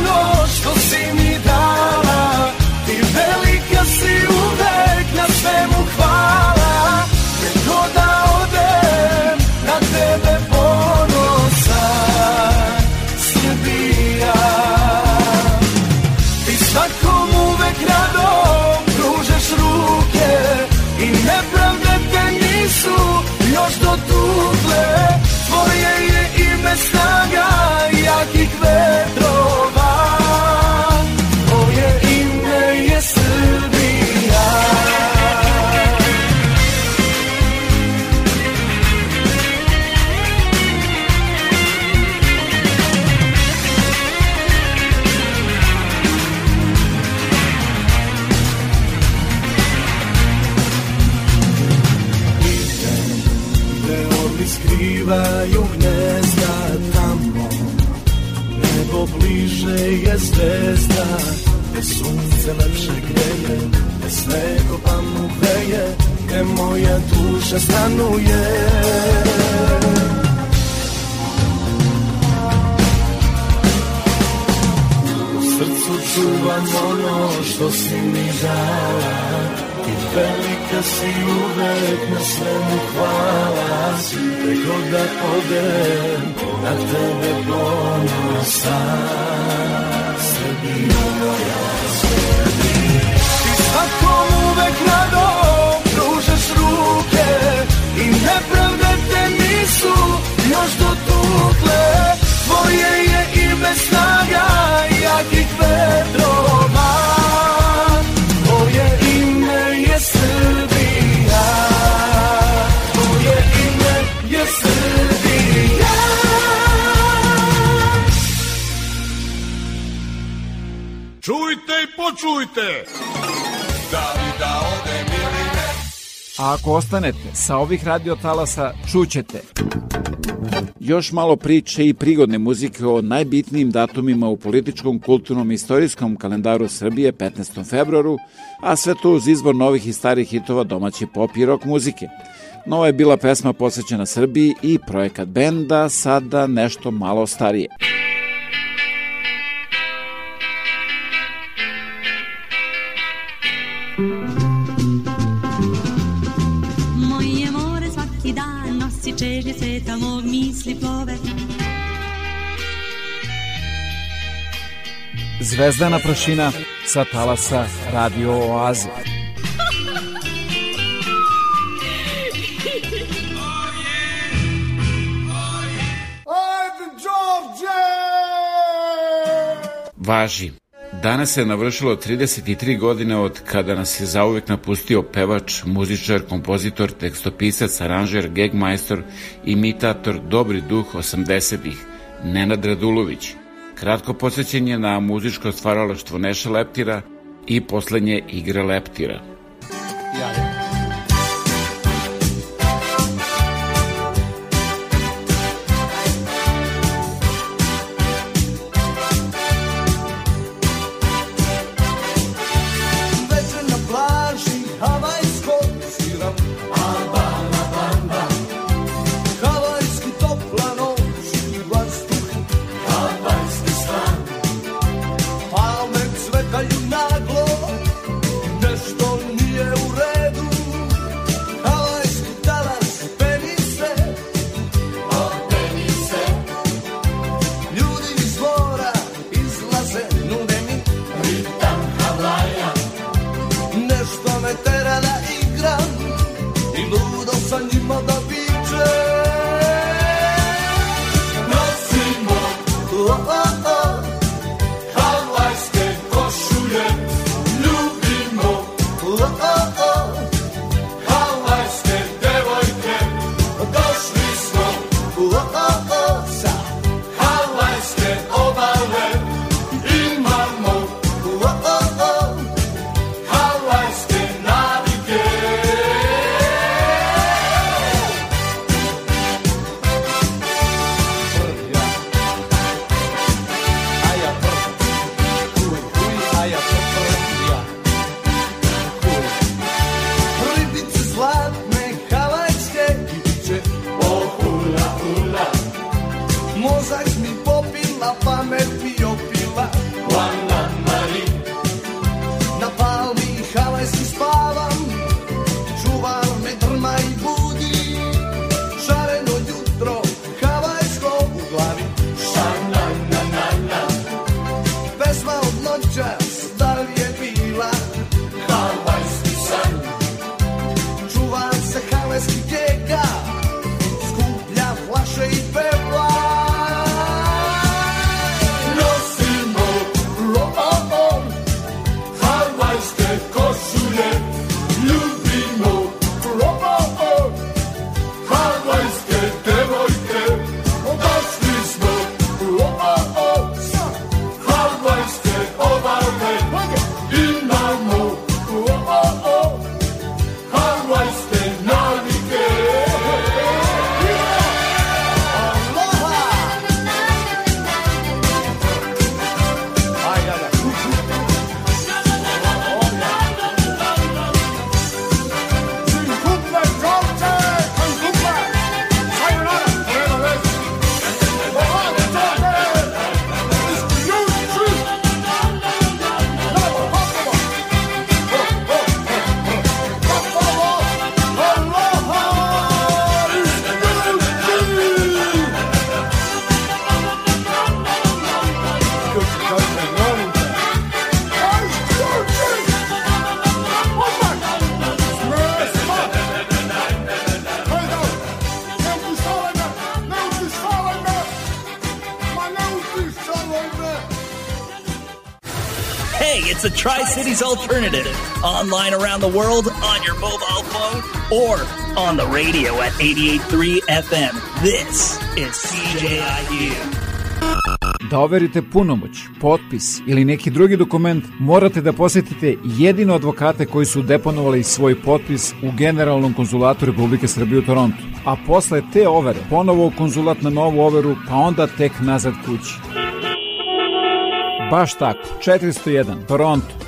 Gde god da odem počujte! Da li da odem ili ne? A ako ostanete sa ovih radiotalasa, čućete još malo priče i prigodne muzike o najbitnijim datumima u političkom, kulturnom i istorijskom kalendaru Srbije 15. februaru, a sve to uz izbor novih i starih hitova domaće pop i rock muzike. Nova je bila pesma posvećena Srbiji i projekat benda, sada nešto malo starije. Zvezdana prašina sa talasa Radio Oaze. Važi. Danas je navršilo 33 godine od kada nas je zauvek napustio pevač, muzičar, kompozitor, tekstopisac, aranžer, gegmajstor, imitator, dobri duh 80-ih, Nenad Radulović. Kratko posvećenje na muzičko stvaralaštvo Neša Leptira i poslednje igre Leptira. Večer glory. Cities alternative. Online around the world, on your mobile phone, or on the radio at 88.3 FM. This is CJIU. Da overite punomoć, potpis ili neki drugi dokument, morate da posetite jedino advokate koji su deponovali svoj potpis u Generalnom konzulatu Republike Srbije u Torontu. A posle te overe, ponovo u konzulat na novu overu, pa onda tek nazad kući. Baš tako, 401, Toronto,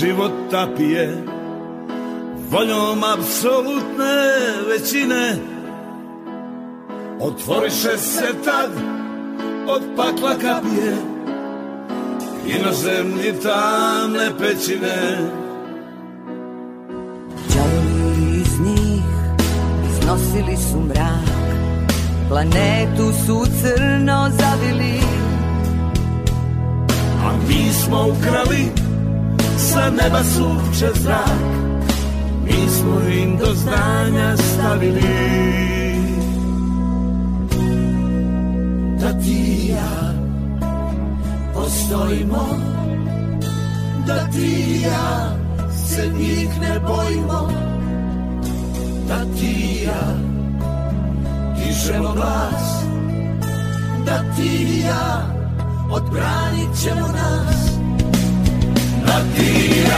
Život tapije Voljom apsolutne većine Otvoriše se tad od pakla kapije Inozemni tamne pećine. Đavovi iz njih iznosili su mrak Planetu su crno zavili. A mi smo ukrali sa neba sunče zrak. Mi smo im do znanja stavili. Da ti i ja postojimo Da ti i ja se njih ne bojimo Da ti i ja dižemo glas Da ti i ja odbranit ćemo nas Da ti i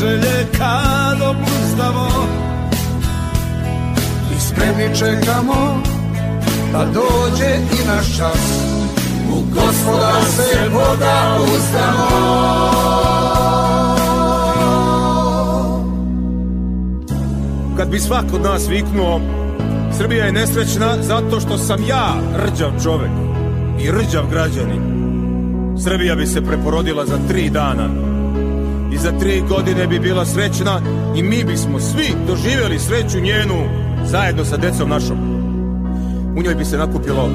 želje kad obuzdamo I spremni čekamo da dođe i naš čas. U gospoda se voda uzdamo. Kad bi svak od nas viknuo Srbija je nesrećna zato što sam ja rđav čovek i rđav građanin. Srbija bi se preporodila za tri dana i za tri godine bi bila srećna i mi bismo svi doživjeli sreću njenu zajedno sa decom našom. U njoj bi se nakupilo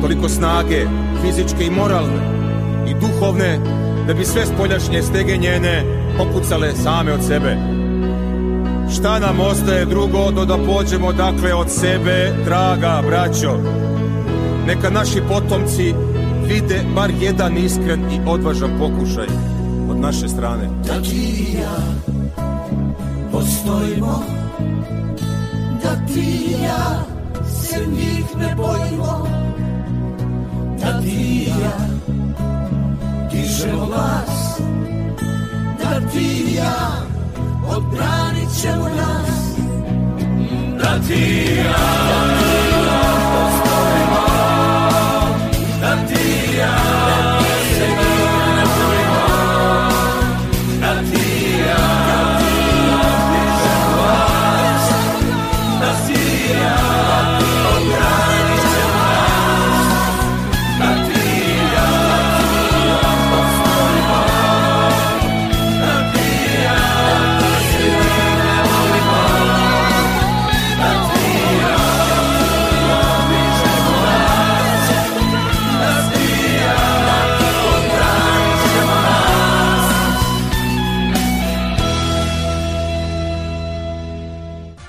toliko snage, fizičke i moralne i duhovne, da bi sve spoljašnje stege njene popucale same od sebe Šta nam ostaje drugo do da pođemo dakle od sebe, draga braćo? Neka naši potomci vide bar jedan iskren i odvažan pokušaj od naše strane. Da ti i ja postojimo, da ti i ja se njih ne bojimo, da ti i ja dižemo glas, da ti i ja odbranit ćemo nas Da ti i ja postojimo Da ti i ja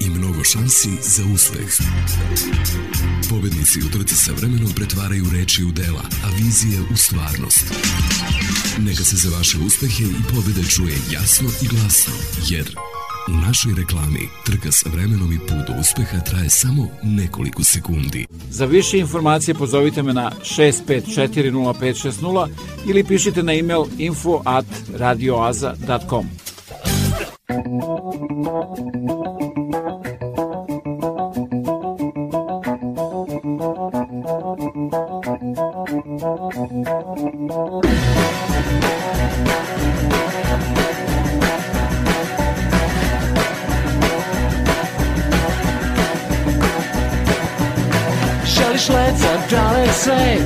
i mnogo šansi za uspeh. Pobednici u trci sa vremenom pretvaraju reči u dela, a vizije u stvarnost. Neka se za vaše uspehe i pobede čuje jasno i glasno, jer u našoj reklami trka sa vremenom i put do uspeha traje samo nekoliko sekundi. Za više informacije pozovite me na 6540560 ili pišite na e-mail info at radioaza.com. Želiš let za dalek svet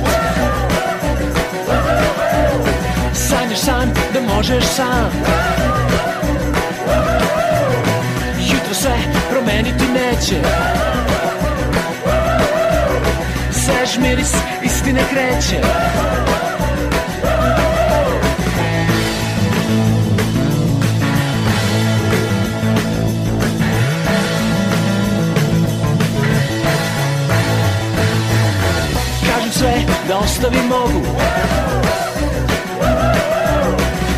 Sanjaš san da možeš sam Se promeniti neće. Svež miris istine kreće. Sve da ostavim mogu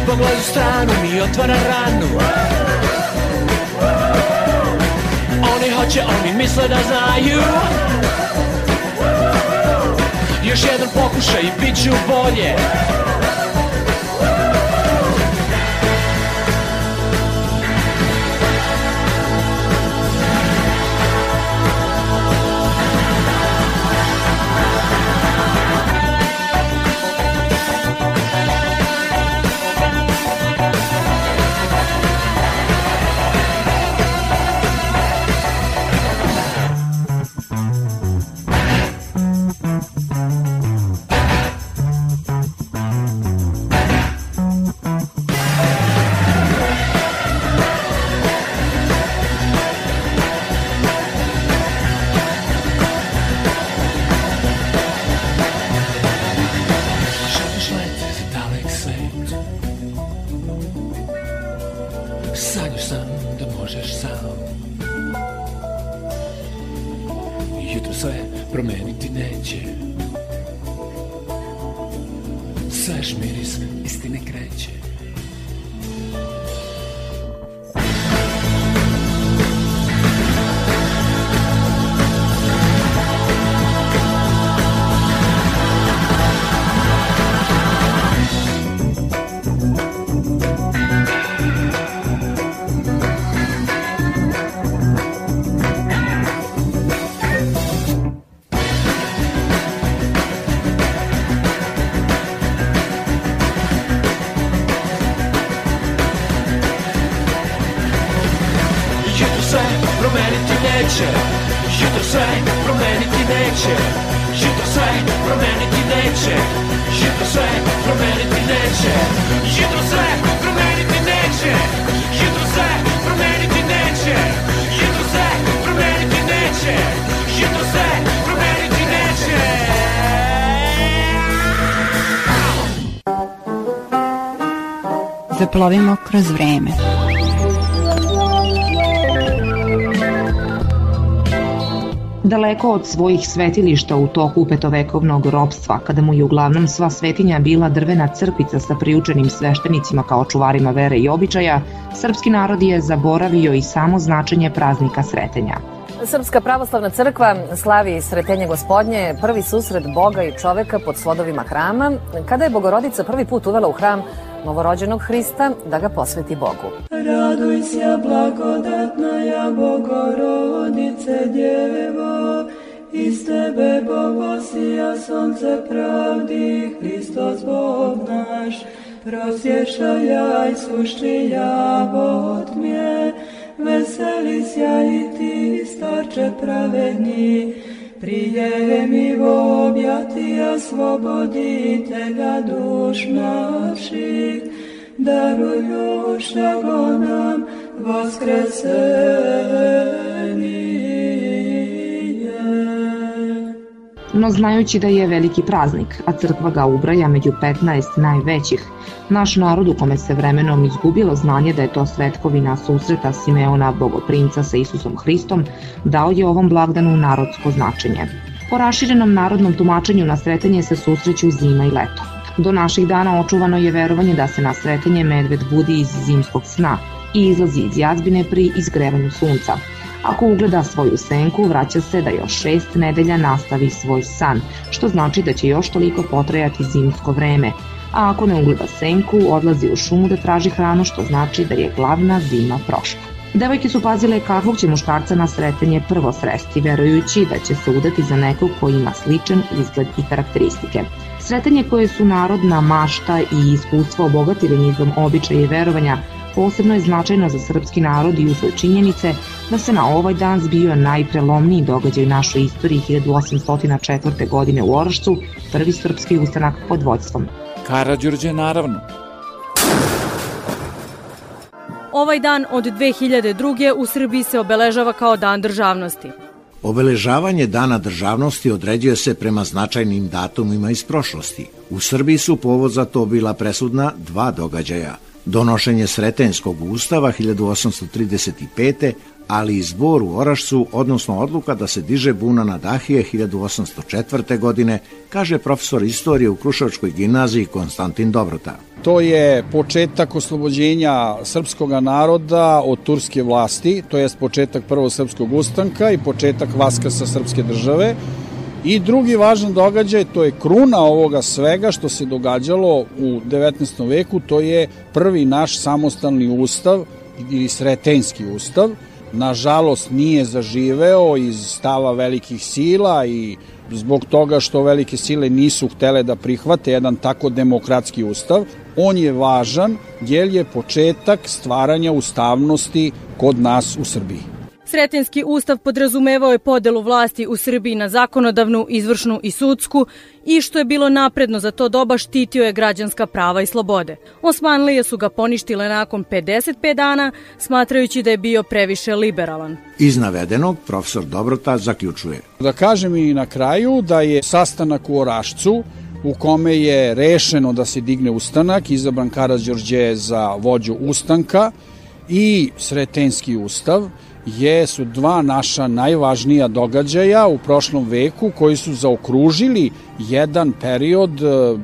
Pogled u stranu mi otvara ranu Oni hoće, oni misle da znaju. Još jedan pokušaj i bit ću bolje kroz vreme. Daleko od svojih svetilišta u toku petovekovnog ropstva, kada mu je uglavnom sva svetinja bila drvena crkvica sa priučenim sveštenicima kao čuvarima vere i običaja, srpski narod je zaboravio i samo značenje praznika sretenja. Srpska pravoslavna crkva slavi Sretenje gospodnje, prvi susret Boga i čoveka pod slodovima hrama, kada je Bogorodica prvi put uvela u hram novorođenog Hrista da ga posveti Bogu. Raduj se, blagodatna ja Bogorodice Djevo, iz tebe Bogosija sonce pravdi, Hristos Bog naš, prosješajaj sušti javot mje, veseli sja i ti, starče pravedni, prijemi v objatija sloboditelja duš naših, darujuša go nam vaskrsenije. No znajući da je veliki praznik, a crkva ga ubraja među 15 najvećih, naš narod u kome se vremenom izgubilo znanje da je to svetkovina susreta Simeona Bogoprinca sa Isusom Hristom, dao je ovom blagdanu narodsko značenje. Po raširenom narodnom tumačenju na sretanje se susreću zima i leto. Do naših dana očuvano je verovanje da se na sretanje medved budi iz zimskog sna i izlazi iz jazbine pri izgrevanju sunca. Ako ugleda svoju senku, vraća se da još šest nedelja nastavi svoj san, što znači da će još toliko potrajati zimsko vreme, a ako ne ugleda senku, odlazi u šumu da traži hranu, što znači da je glavna zima prošla. Devojke su pazile kakvog će muškarca na sretenje prvo sresti, verujući da će se udati za nekog ko ima sličan izgled i karakteristike. Sretanje koje su narodna mašta i iskustvo obogatili nizom običaja i verovanja posebno je značajno za srpski narod i usled činjenice da se na ovaj dan zbio najprelomniji događaj u našoj istoriji 1804. godine u Orašcu, prvi srpski ustanak pod vođstvom Karađorđe naravno. Ovaj dan od 2002. u Srbiji se obeležava kao Dan državnosti. Obeležavanje Dana državnosti određuje se prema značajnim datumima iz prošlosti. U Srbiji su povod za to bila presudna dva događaja. Donošenje Sretenskog ustava 1835 ali i zbor u Orašcu, odnosno odluka da se diže buna na Dahije 1804. godine, kaže profesor istorije u Krušačkoj gimnaziji Konstantin Dobrota. To je početak oslobođenja srpskog naroda od turske vlasti, to je početak prvog srpskog ustanka i početak vaskrsa srpske države I drugi važan događaj, to je kruna ovoga svega što se događalo u 19. veku, to je prvi naš samostalni ustav ili sretenski ustav. Nažalost nije zaživeo iz stava velikih sila i zbog toga što velike sile nisu htele da prihvate jedan tako demokratski ustav. On je važan jer je početak stvaranja ustavnosti kod nas u Srbiji. Sretenski ustav podrazumevao je podelu vlasti u Srbiji na zakonodavnu, izvršnu i sudsku i što je bilo napredno za to doba štitio je građanska prava i slobode. Osmanlije su ga poništile nakon 55 dana, smatrajući da je bio previše liberalan. Iz navedenog profesor Dobrota zaključuje. Da kažem i na kraju da je sastanak u Orašcu u kome je rešeno da se digne ustanak, izabran Karadžorđe za vođu ustanka i Sretenski ustav, jesu dva naša najvažnija događaja u prošlom veku koji su zaokružili jedan period e,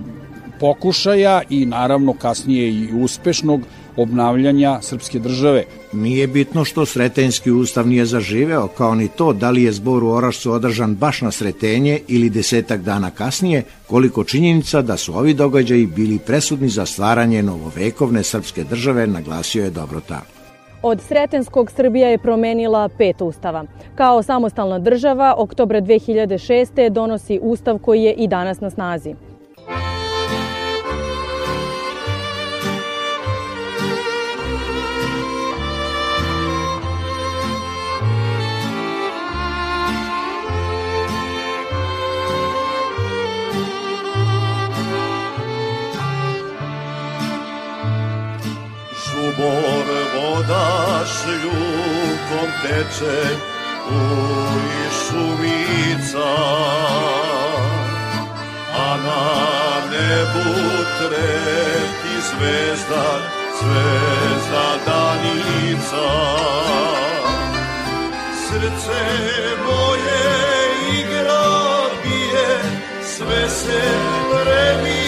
pokušaja i naravno kasnije i uspešnog obnavljanja srpske države. Nije bitno što Sretenski ustav nije zaživeo, kao ni to da li je zbor u Orašcu održan baš na Sretenje ili desetak dana kasnije, koliko činjenica da su ovi događaji bili presudni za stvaranje novovekovne srpske države, naglasio je Dobrota. Od Sretenskog Srbija je promenila pet ustava. Kao samostalna država, oktobra 2006. donosi ustav koji je i danas na snazi. Teče u šumica, a na nebu treti zvezda, zvezda danica. Srce moje igra bije, sve se premija,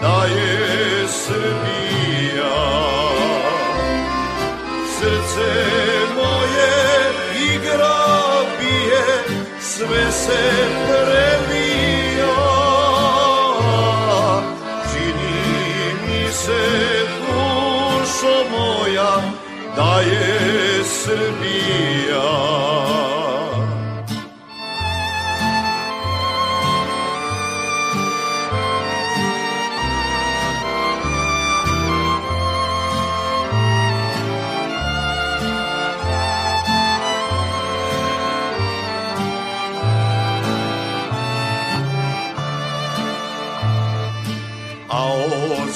da je Srbija. Srce moje igra bije Sve se previja Čini mi se dušo moja Da je Srbija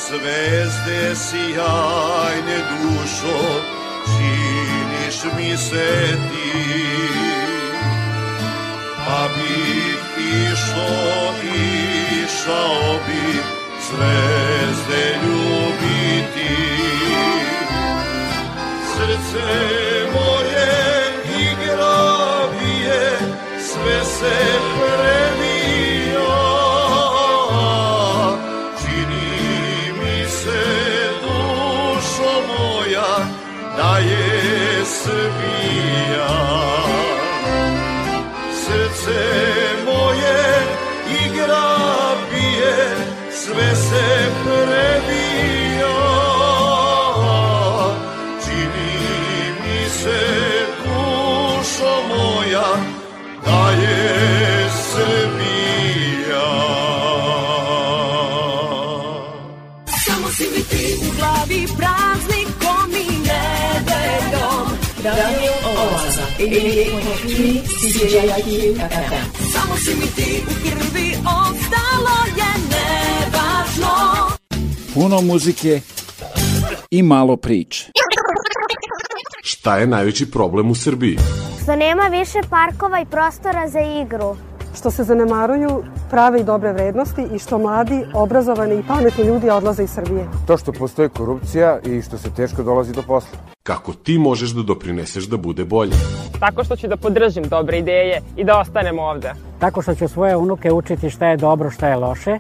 zvezde sjajne dušo, činiš mi se ti. Pa bih išao, išao bi zvezde ljubiti. Srce moje igra bije, sve se previja. 88.3 CJIQ FM. Samo si mi ti u krvi, ostalo je nevažno. Puno muzike i malo priče. Šta je najveći problem u Srbiji? Što nema više parkova i prostora za igru. Što se zanemaruju prave i dobre vrednosti i što mladi, obrazovani i pametni ljudi odlaze iz Srbije. To što postoje korupcija i što se teško dolazi do posla. Kako ti možeš da doprineseš da bude bolje? Tako što ću da podržim dobre ideje i da ostanem ovde. Tako što ću svoje unuke učiti šta je dobro, šta je loše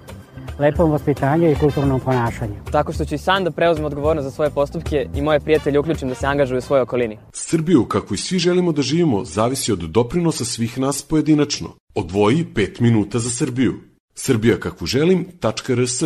lepom vaspitanju i kulturnom ponašanju. Tako što ću i sam da preuzmem odgovornost za svoje postupke i moje prijatelje uključim da se angažuju u svojoj okolini. Srbiju, kako i svi želimo da živimo, zavisi od doprinosa svih nas pojedinačno. Odvoji 5 minuta za Srbiju. Srbija kakvu želim.rs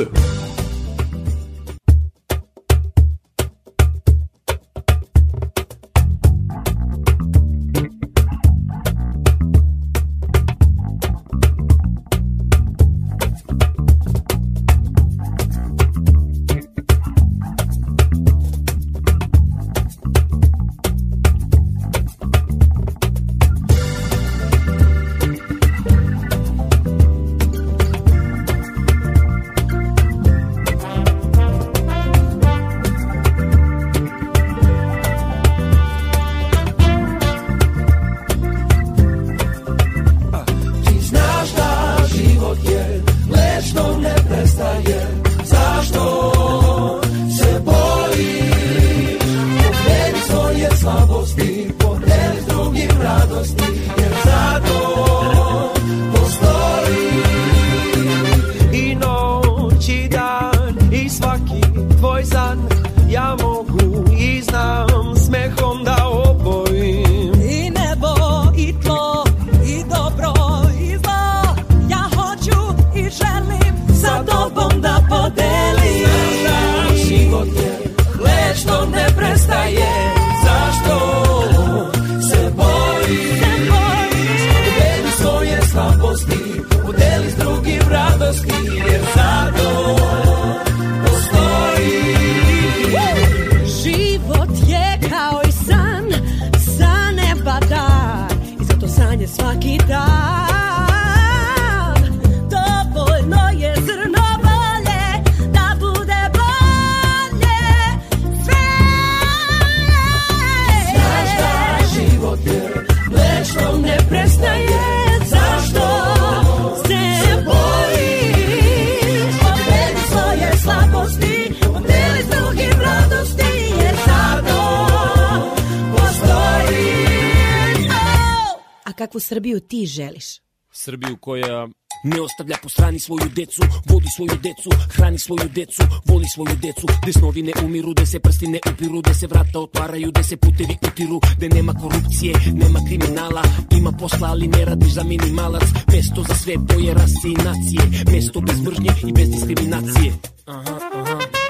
Srbiju ti želiš? Srbiju koja ne ostavlja po strani svoju decu, vodi svoju decu, hrani svoju decu, voli svoju decu, gde snovi ne umiru, gde se prsti ne upiru, gde se vrata otvaraju, gde se putevi utiru, gde nema korupcije, nema kriminala, ima posla, ali ne radiš za minimalac, mesto za sve boje, rase i nacije, mesto bez mržnje i bez diskriminacije. Aha, aha.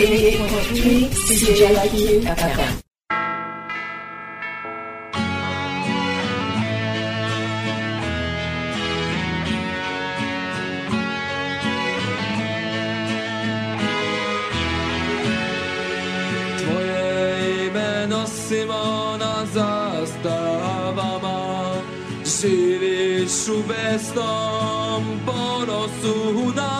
88.3 CJIQ FM. Tvoje ime nosimo na zastavama Živiš u besnom ponosu nama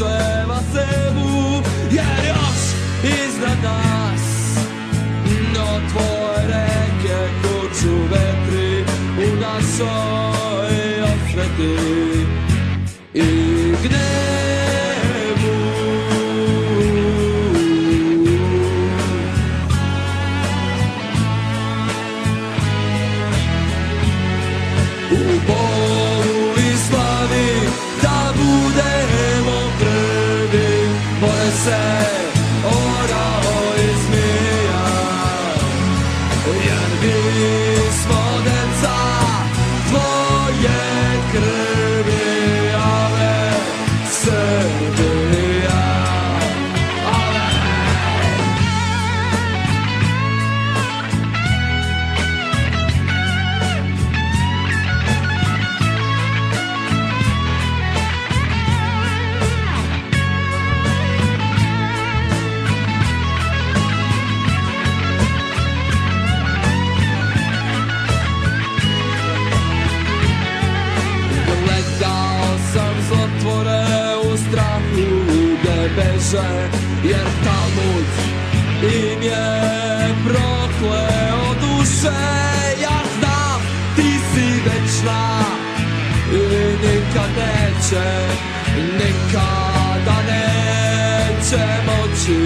mačeva sebu Jer još iznad nas No tvoje reke kuću vetri u našoj osveti kaže Jer Talmud im je prokleo duše Ja znam ti si večna I nikad neće, nikada neće moći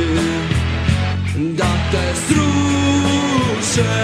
Da te sruše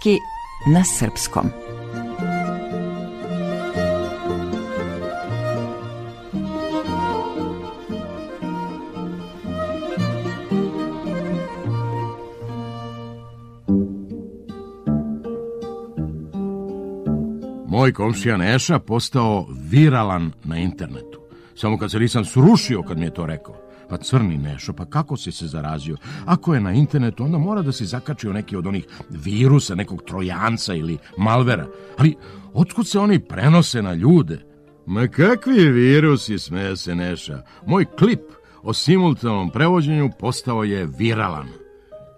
Srpski na srpskom. Moj komšija Neša postao viralan na internetu. Samo kad se nisam srušio kad mi je to rekao. Pa crni Nešo, pa kako si se zarazio? Ako je na internetu, onda mora da si zakačio neki od onih virusa, nekog trojanca ili malvera. Ali, otkud se oni prenose na ljude? Ma kakvi virusi, smeje se Neša. Moj klip o simultanom prevođenju postao je viralan.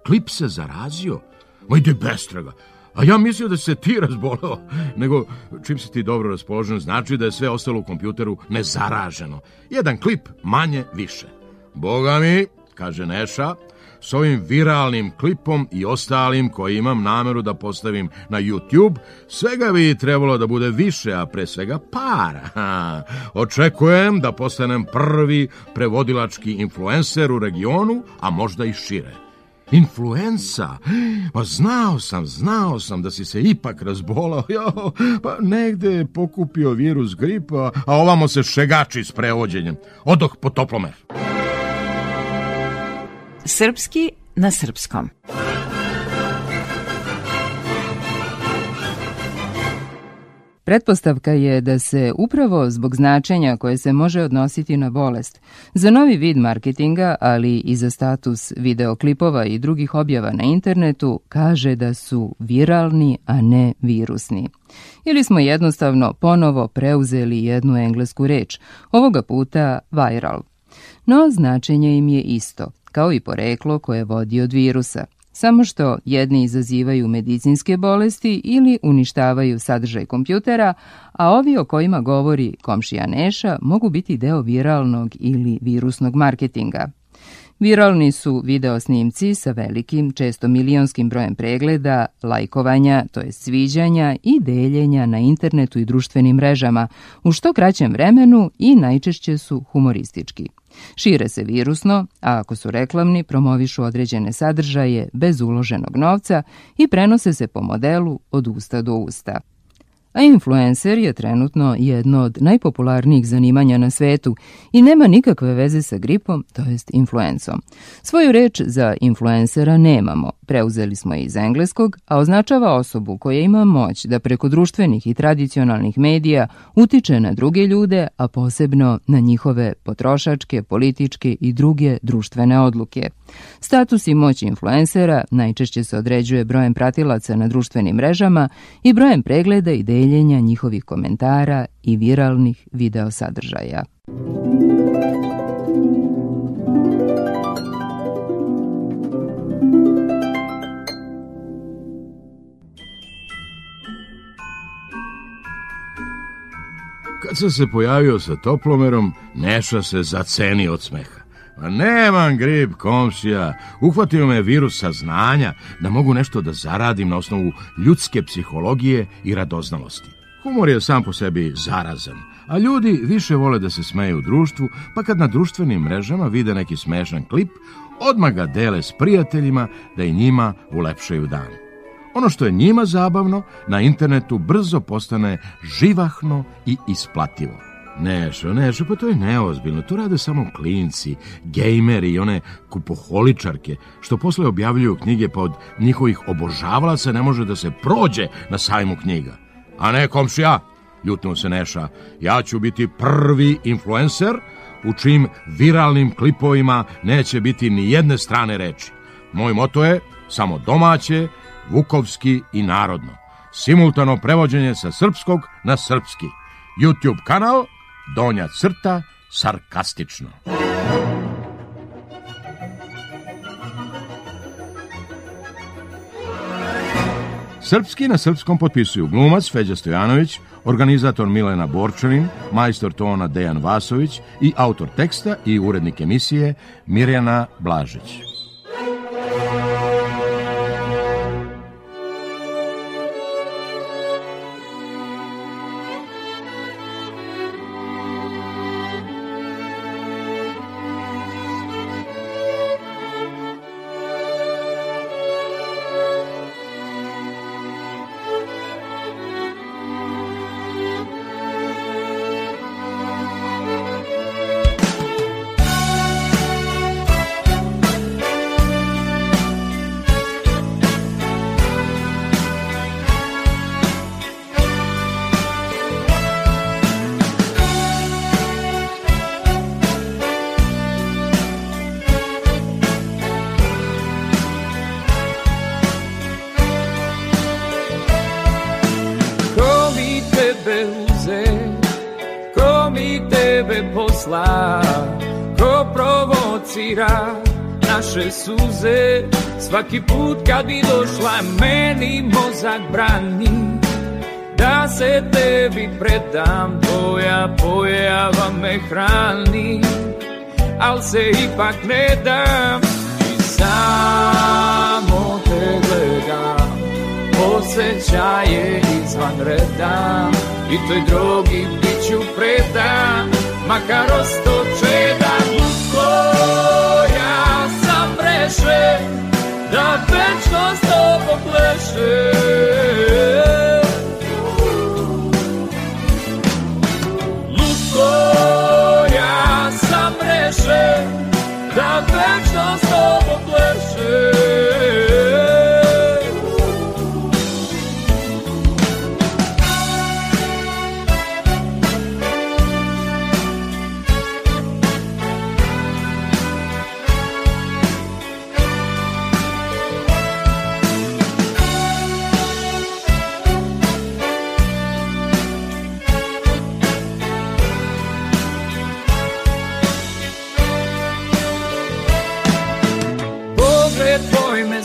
Klip se zarazio? Ma ide bestraga. A ja mislio da se ti razboleo. Nego, čim si ti dobro raspoložen, znači da je sve ostalo u kompjuteru nezaraženo. Jedan klip manje više. Boga mi, kaže Neša, s ovim viralnim klipom i ostalim koji imam nameru da postavim na YouTube, svega bi trebalo da bude više, a pre svega para. Ha, očekujem da postanem prvi prevodilački influencer u regionu, a možda i šire. Influenza? Pa znao sam, znao sam da si se ipak razbolao. Jo, pa negde je pokupio virus gripa, a ovamo se šegači s prevođenjem. Odoh po toplomer. Srpski na srpskom. Pretpostavka je da se upravo zbog značenja koje se može odnositi na bolest, za novi vid marketinga, ali i za status videoklipova i drugih objava na internetu, kaže da su viralni, a ne virusni. Ili smo jednostavno ponovo preuzeli jednu englesku reč, ovoga puta viral. No, značenje im je isto, kao i poreklo koje vodi od virusa – samo što jedni izazivaju medicinske bolesti ili uništavaju sadržaj kompjutera, a ovi o kojima govori komšija Neša mogu biti deo viralnog ili virusnog marketinga. Viralni su video snimci sa velikim, često milionskim brojem pregleda, lajkovanja, to je sviđanja i deljenja na internetu i društvenim mrežama u što kraćem vremenu i najčešće su humoristički. Šire se virusno, a ako su reklamni, promovišu određene sadržaje bez uloženog novca i prenose se po modelu od usta do usta. A influencer je trenutno jedno od najpopularnijih zanimanja na svetu i nema nikakve veze sa gripom, to jest influencom. Svoju reč za influencera nemamo, preuzeli smo je iz engleskog, a označava osobu koja ima moć da preko društvenih i tradicionalnih medija utiče na druge ljude, a posebno na njihove potrošačke, političke i druge društvene odluke. Status i moć influencera najčešće se određuje brojem pratilaca na društvenim mrežama i brojem pregleda i deljenja njihovih komentara i viralnih video sadržaja. Kad sam se pojavio sa toplomerom, Neša se zaceni od smeha. Pa nemam grip, komšija. Uhvatio me virus saznanja da mogu nešto da zaradim na osnovu ljudske psihologije i radoznalosti. Humor je sam po sebi zarazan, a ljudi više vole da se smeju u društvu, pa kad na društvenim mrežama vide neki smešan klip, odmah ga dele s prijateljima da i njima ulepšaju dan. Ono što je njima zabavno, na internetu brzo postane živahno i isplativo. Nešo, Nešo, pa to je neozbiljno. To rade samo klinci, gejmeri i one kupoholičarke, što posle objavljuju knjige pa od njihovih obožavalaca ne može da se prođe na sajmu knjiga. A ne, komšija, ljutnuo se Neša, ja ću biti prvi influencer u čijim viralnim klipovima neće biti ni jedne strane reči. Moj moto je samo domaće, vukovski i narodno. Simultano prevođenje sa srpskog na srpski. YouTube kanal Donja crta sarkastično. Srpski na srpskom potpisuju glumac Feđa Stojanović, organizator Milena Borčanin, majstor tona Dejan Vasović i autor teksta i urednik emisije Mirjana Blažić. Tebe posla, ko provocira naše suze. Svaki put kad bi došla meni mozak brani, da se tebi predam, tvoja pojava me hrani, al se ipak ne dam. I samo te gledam osjećaje izvan reda i toj drogi bit ću predan tobom plešem Lutko, ja sam rešen da večno s tobom plešem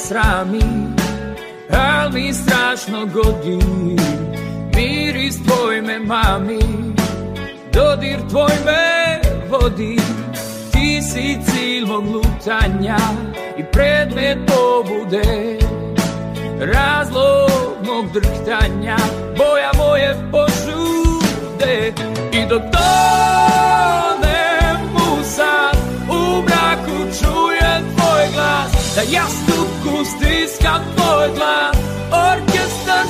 srami, al mi strašno godi. Miris tvoj me mami, dodir tvoj me vodi. Ti si cilj mog lutanja i predmet pobude. Razlog mog drhtanja, boja moje požude. I dok tonem glas Da jastuku stiskam tvoj glas Orkestar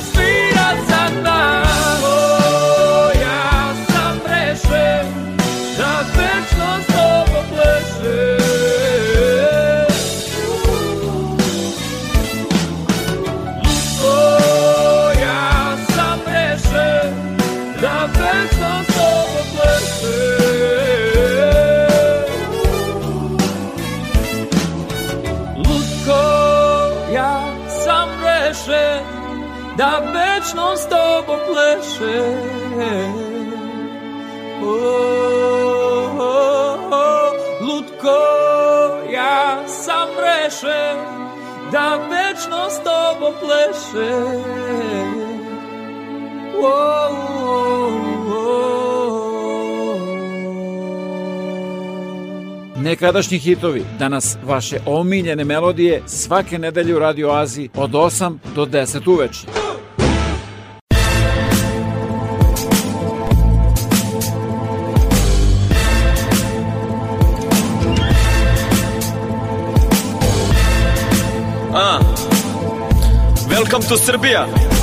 pleše, da večno s tobom pleše. Oh, oh, oh. Nekadašnji hitovi, danas vaše omiljene melodije svake nedelje u Radio Aziji od 8 do 10 uveče. Welcome to Serbia.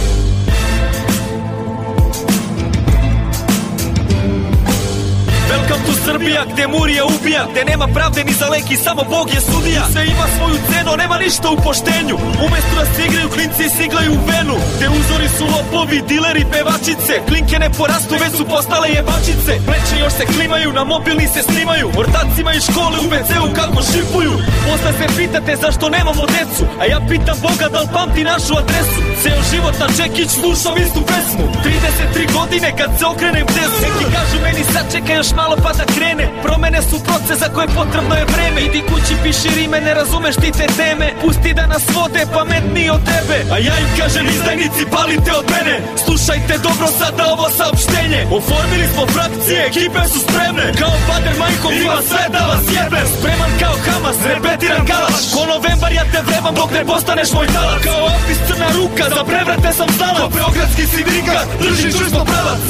To Srbija gde Murija ubija Gde nema pravde ni za lek i samo Bog je sudija. Sve ima svoju cenu, nema ništa u poštenju. Umesto da se igraju klinci i siglaju u venu. Gde uzori su lopovi, dileri, pevačice. Klinke ne porastu, već su postale jebačice. Pleće još se klimaju, na mobilni se snimaju. Ortacima iz škole u WC-u kako šipuju. Posle se pitate zašto nemamo decu? A ja pitam Boga da li pamti našu adresu. Ceo život na Čekić slušao istu pesmu. 33 godine kad se okrenem gde su Neki kažu meni sad čeka još malo pa da krene. Promene su proces za koje potrebno je vreme. Idi kući piši rime, ne razumeš ti te teme. Pusti da nas vode pametniji od tebe. A ja im kažem izdajnici palite od mene. Slušajte dobro sada ovo saopštenje. Oformili smo frakcije, ekipe su spremne. Kao Bader Majkov ima sve da vas jebe Spreman kao Hamas, repetiram galaš Ko novembar ja te vrebam dok ne postaneš moj talac. Kao opis crna ruka, za prevrate sam stalac. Ko beogradski sindikat, drži čvrsto pravac.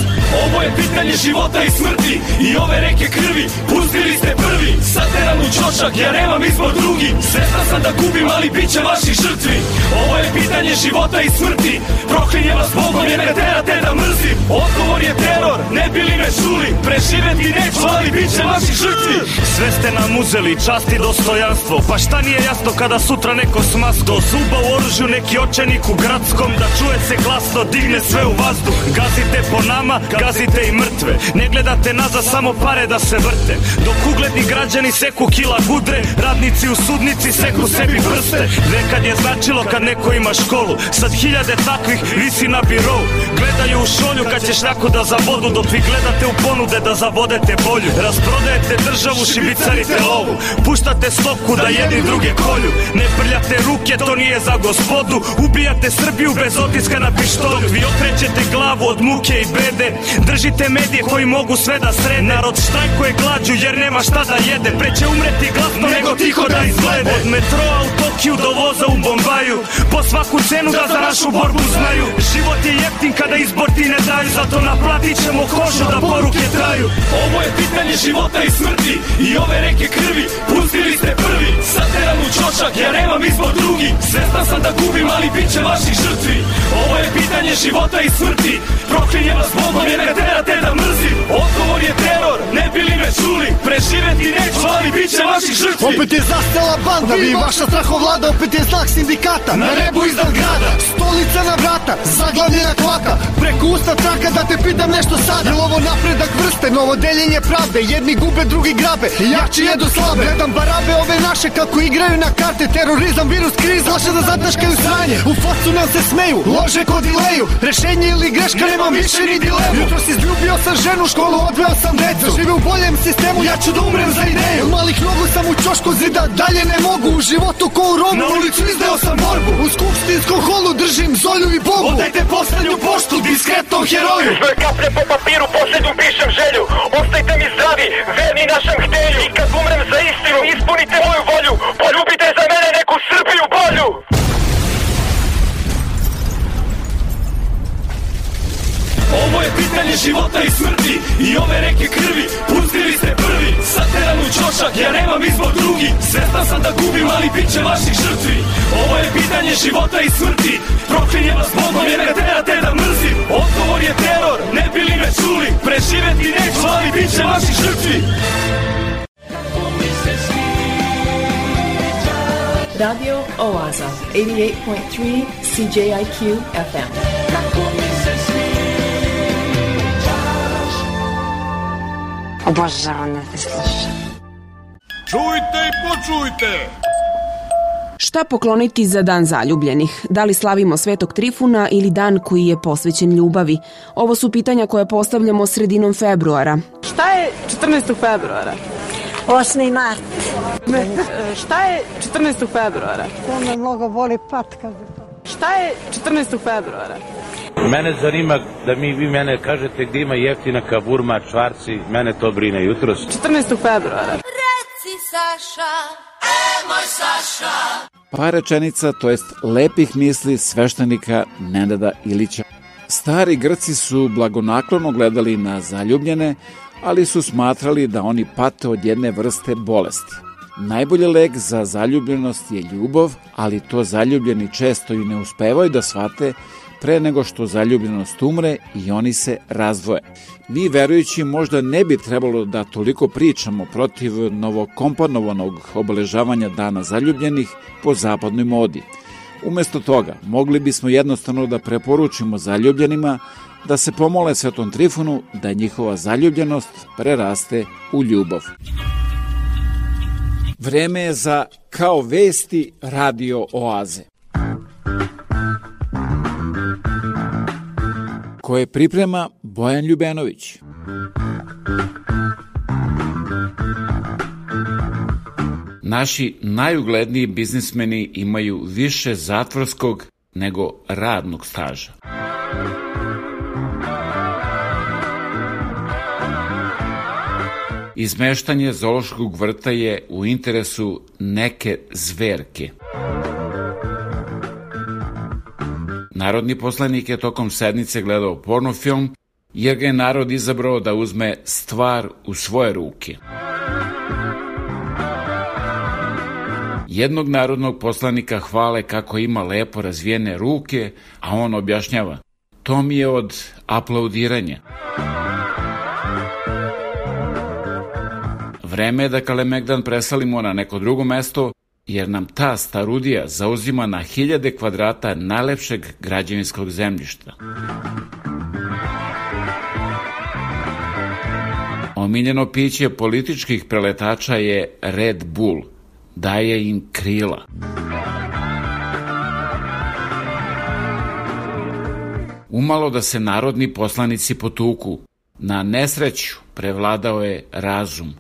Ovo je pitanje života i smrti I ove reke krvi, pustili ste prvi. Sateran u čošak, ja nemam izbor drugi. Svestan sam da gubim, ali bit će vaših žrtvi. Ovo je pitanje života i smrti. Proklinje vas Bogom jer me terate da mrzim. Odgovor je teror, ne bili me čuli. Preživeti neću, ali bit će vaših žrtvi. Sve ste nam uzeli, čast i dostojanstvo. Pa šta nije jasno kada sutra neko s maskom? Zuba u oružju neki očenik u gradskom. Da čuje se glasno, digne sve u vazduh. Gazite po nama, gazite i mrtve. Ne gledate nazad, samo pare da se vrte. Dok ugledni građani seku kila gudre Radnici u sudnici seku sebi prste. Nekad je značilo kad neko ima školu. Sad hiljade takvih visi na birovu Gledaju u šolju kad ćeš neko da zavodu Dok vi gledate u ponude da zavodete bolju. Rasprodajete državu, šibicarite lovu. Puštate stoku da jedni druge kolju. Ne prljate ruke, to nije za gospodu. Ubijate Srbiju bez otiska na pištolju. Vi okrećete glavu od muke i bede. Držite medije koji mogu sve da srede. Narod štrajkuje glađu jer nema šta da jede. Preće umreti glasno nego tiho da izglede. Od metroa u Tokiju do voza u Bombaju. Po svaku cenu da za našu borbu znaju. Život je jeftin kada izbor ti ne daju. Zato naplatit ćemo kožu da poruke traju. Ovo je pitanje života i smrti. I ove reke krvi Pustili ste prvi. Sateran u čočak Ja nemam izbor drugi. Svestan sam da gubim Ali bit će vaših žrtvi. Ovo je pitanje života i smrti. Proklinje vas Bogom Jer me terate da mrzim. Odgovor je teror Ne bili me čuli? Preživeti neću Ali bit će vaših žrtvi. Opet je zastala banda, vi vaša strahovlada Opet je znak sindikata, na nebu iznad grada. Stolica na vrata, zaglavljena kvaka Preko usta traka da te pitam nešto sada. Jel ovo napredak vrste, novo deljenje pravde? Jedni gube, drugi grabe, jači jedu slabe. Gledam barabe ove naše kako igraju na karte. Terorizam, virus, kriza, laše da zataškaju sranje. U facu nam se smeju, lože kod dileju. Rešenje ili greška, nemam više ni dilemu. Jutro si izljubio sam ženu, školu odveo sam decu Živim u boljem sistemu, ja ću da umrem za ideju. Od malih nogu sam u čošku zida, dalje ne mogu. U životu ko u robu, Na ulicu izdeo sam borbu. U skupštinskom holu držim zolju i bogu. Odajte poslednju poštu diskretnom heroju. Sve kaplje po papiru, poslednju pišem želju. Ostajte mi zdravi, verni našem htelju. I kad umrem za istinu, ispunite moju volju. Poljubite za mene neku Srbiju bolju Ovo je pitanje života i smrti I ove reke krvi Pustili ste prvi. Sateran u čošak Ja nemam izbor drugi. Svestan sam da gubim Ali bit će vaših žrtvi. Ovo je pitanje života i smrti. Proklinje vas Bogom Jer me terate da mrzim. Odgovor je teror Ne bili me čuli. Preživeti neću Ali bit će vaših žrtvi. Radio Oaza, 88.3 CJIQ FM. Obožavam da te slušam. Čujte i počujte! Šta pokloniti za dan zaljubljenih? Da li slavimo Svetog Trifuna ili dan koji je posvećen ljubavi? Ovo su pitanja koje postavljamo sredinom februara. Šta je 14. februara? 8. mart. Ne, šta je 14. februara? To me mnogo boli patka. Šta je 14. februara? Mene zanima da mi vi mene kažete gdje ima jeftina kaburma, čvarci, mene to brine jutros. 14. februara. Reci Saša, e moj Saša. Par rečenica, to jest lepih misli sveštenika Nenada Ilića. Stari Grci su blagonaklono gledali na zaljubljene, ali su smatrali da oni pate od jedne vrste bolesti. Najbolji lek za zaljubljenost je ljubav, ali to zaljubljeni često i ne uspevaju da shvate pre nego što zaljubljenost umre i oni se razdvoje. Mi verujući možda ne bi trebalo da toliko pričamo protiv novokomponovanog obeležavanja dana zaljubljenih po zapadnoj modi. Umesto toga, mogli bismo jednostavno da preporučimo zaljubljenima da se pomole Svetom Trifunu da njihova zaljubljenost preraste u ljubav. Vreme je za Kao vesti radio oaze. Koje priprema Bojan Ljubenović. Naši najugledniji biznismeni imaju više zatvorskog nego radnog staža. Izmeštanje zološkog vrta je u interesu neke zverke. Narodni poslanik je tokom sednice gledao pornofilm, jer ga je narod izabrao da uzme stvar u svoje ruke. Jednog narodnog poslanika hvale kako ima lepo razvijene ruke, a on objašnjava, to mi je od aplaudiranja. Vreme je da Kalemegdan presalimo na neko drugo mesto, jer nam ta starudija zauzima na hiljade kvadrata najlepšeg građevinskog zemljišta. Omiljeno piće političkih preletača je Red Bull. Daje im krila. Umalo da se narodni poslanici potuku. Na nesreću prevladao je razum.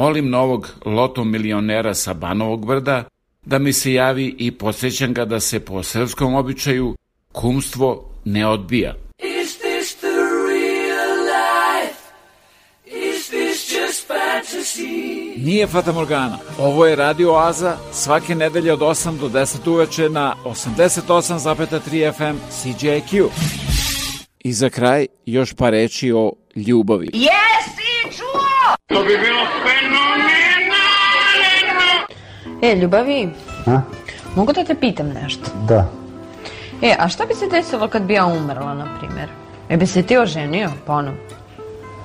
Molim novog loto milionera sa Banovog brda da mi se javi i posjećam ga da se po srpskom običaju kumstvo ne odbija. Is this the real life? Is this just fantasy? Nije Fata Morgana. Ovo je Radio Oaza svake nedelje od 8 do 10 uveče na 88,3 FM CJQ. I za kraj još par reči o ljubavi. Jesi čuo? To bi bilo fenomenalno! E, ljubavi, A? mogu da te pitam nešto? Da. E, a šta bi se desilo kad bi ja umrla, na primjer? E bi se ti oženio ponovo?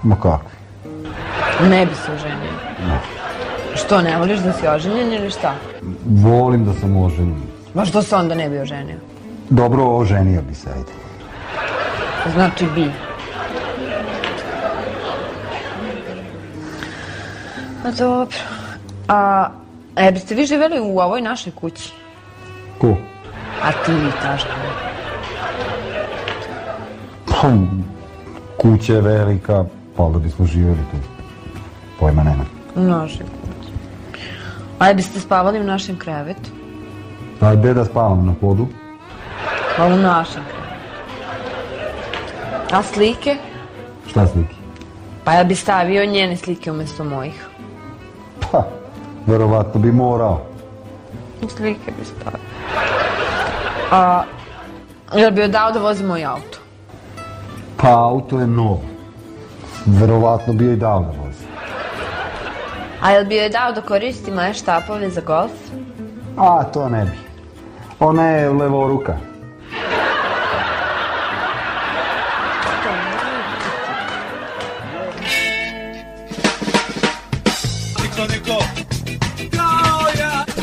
Ma kako? Ne bi se oženio. Ne. Što, ne voliš da si oženjen ili šta? Volim da sam oženjen. Ma što se onda ne bi oženio? Dobro, oženio bi se, ajde. Znači bi. Pa dobro. A, e, biste vi živeli u ovoj našoj kući? Ko? A ti, Taško. Pa, kuća je velika, pa da bismo živjeli tu. Pojma nema. U našoj kući. A biste spavali u našem krevetu? Daj be da spavam na podu. Pa u našem krevetu. A slike? Šta slike? Pa ja bi stavio njene slike umjesto mojih. Pa, verovatno bi morao. Slike bi stavio. A, jel bi joj dao da vozi moj auto? Pa, auto je novo. Verovatno bi joj dao da vozi. A jel bi joj dao da koristi moje štapove za golf? A, to ne bi. Ona je levoruka. Niko,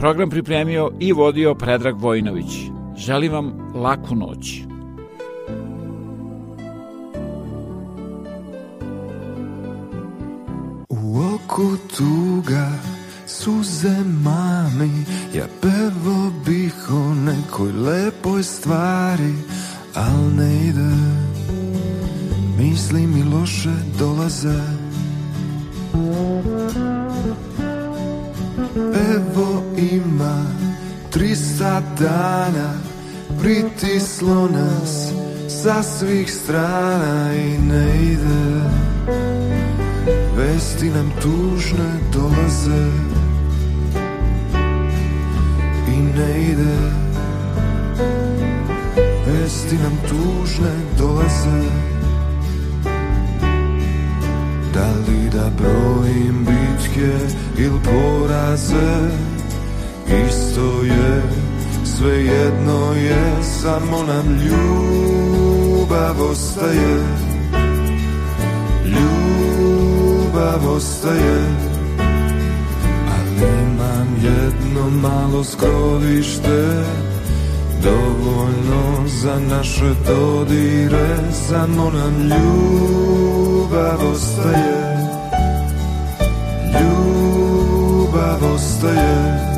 Program pripremio i vodio Predrag Vojinović. Želim vam laku noć. ako tuga suze mami Ja pevo bih o nekoj lepoj stvari Al ne ide Misli mi loše dolaze Evo ima 300 dana Pritislo nas sa svih strana i ne ide. Vesti nam tužne dolaze I ne ide. Vesti nam tužne dolaze. Da li da brojim bitke ili poraze. Isto je, sve jedno je Samo nam ljubav ostaje. Ljubav ostaje. Ali imam jedno malo skrovište Dovoljno za naše dodire Samo nam ljubav ostaje Ljubav ostaje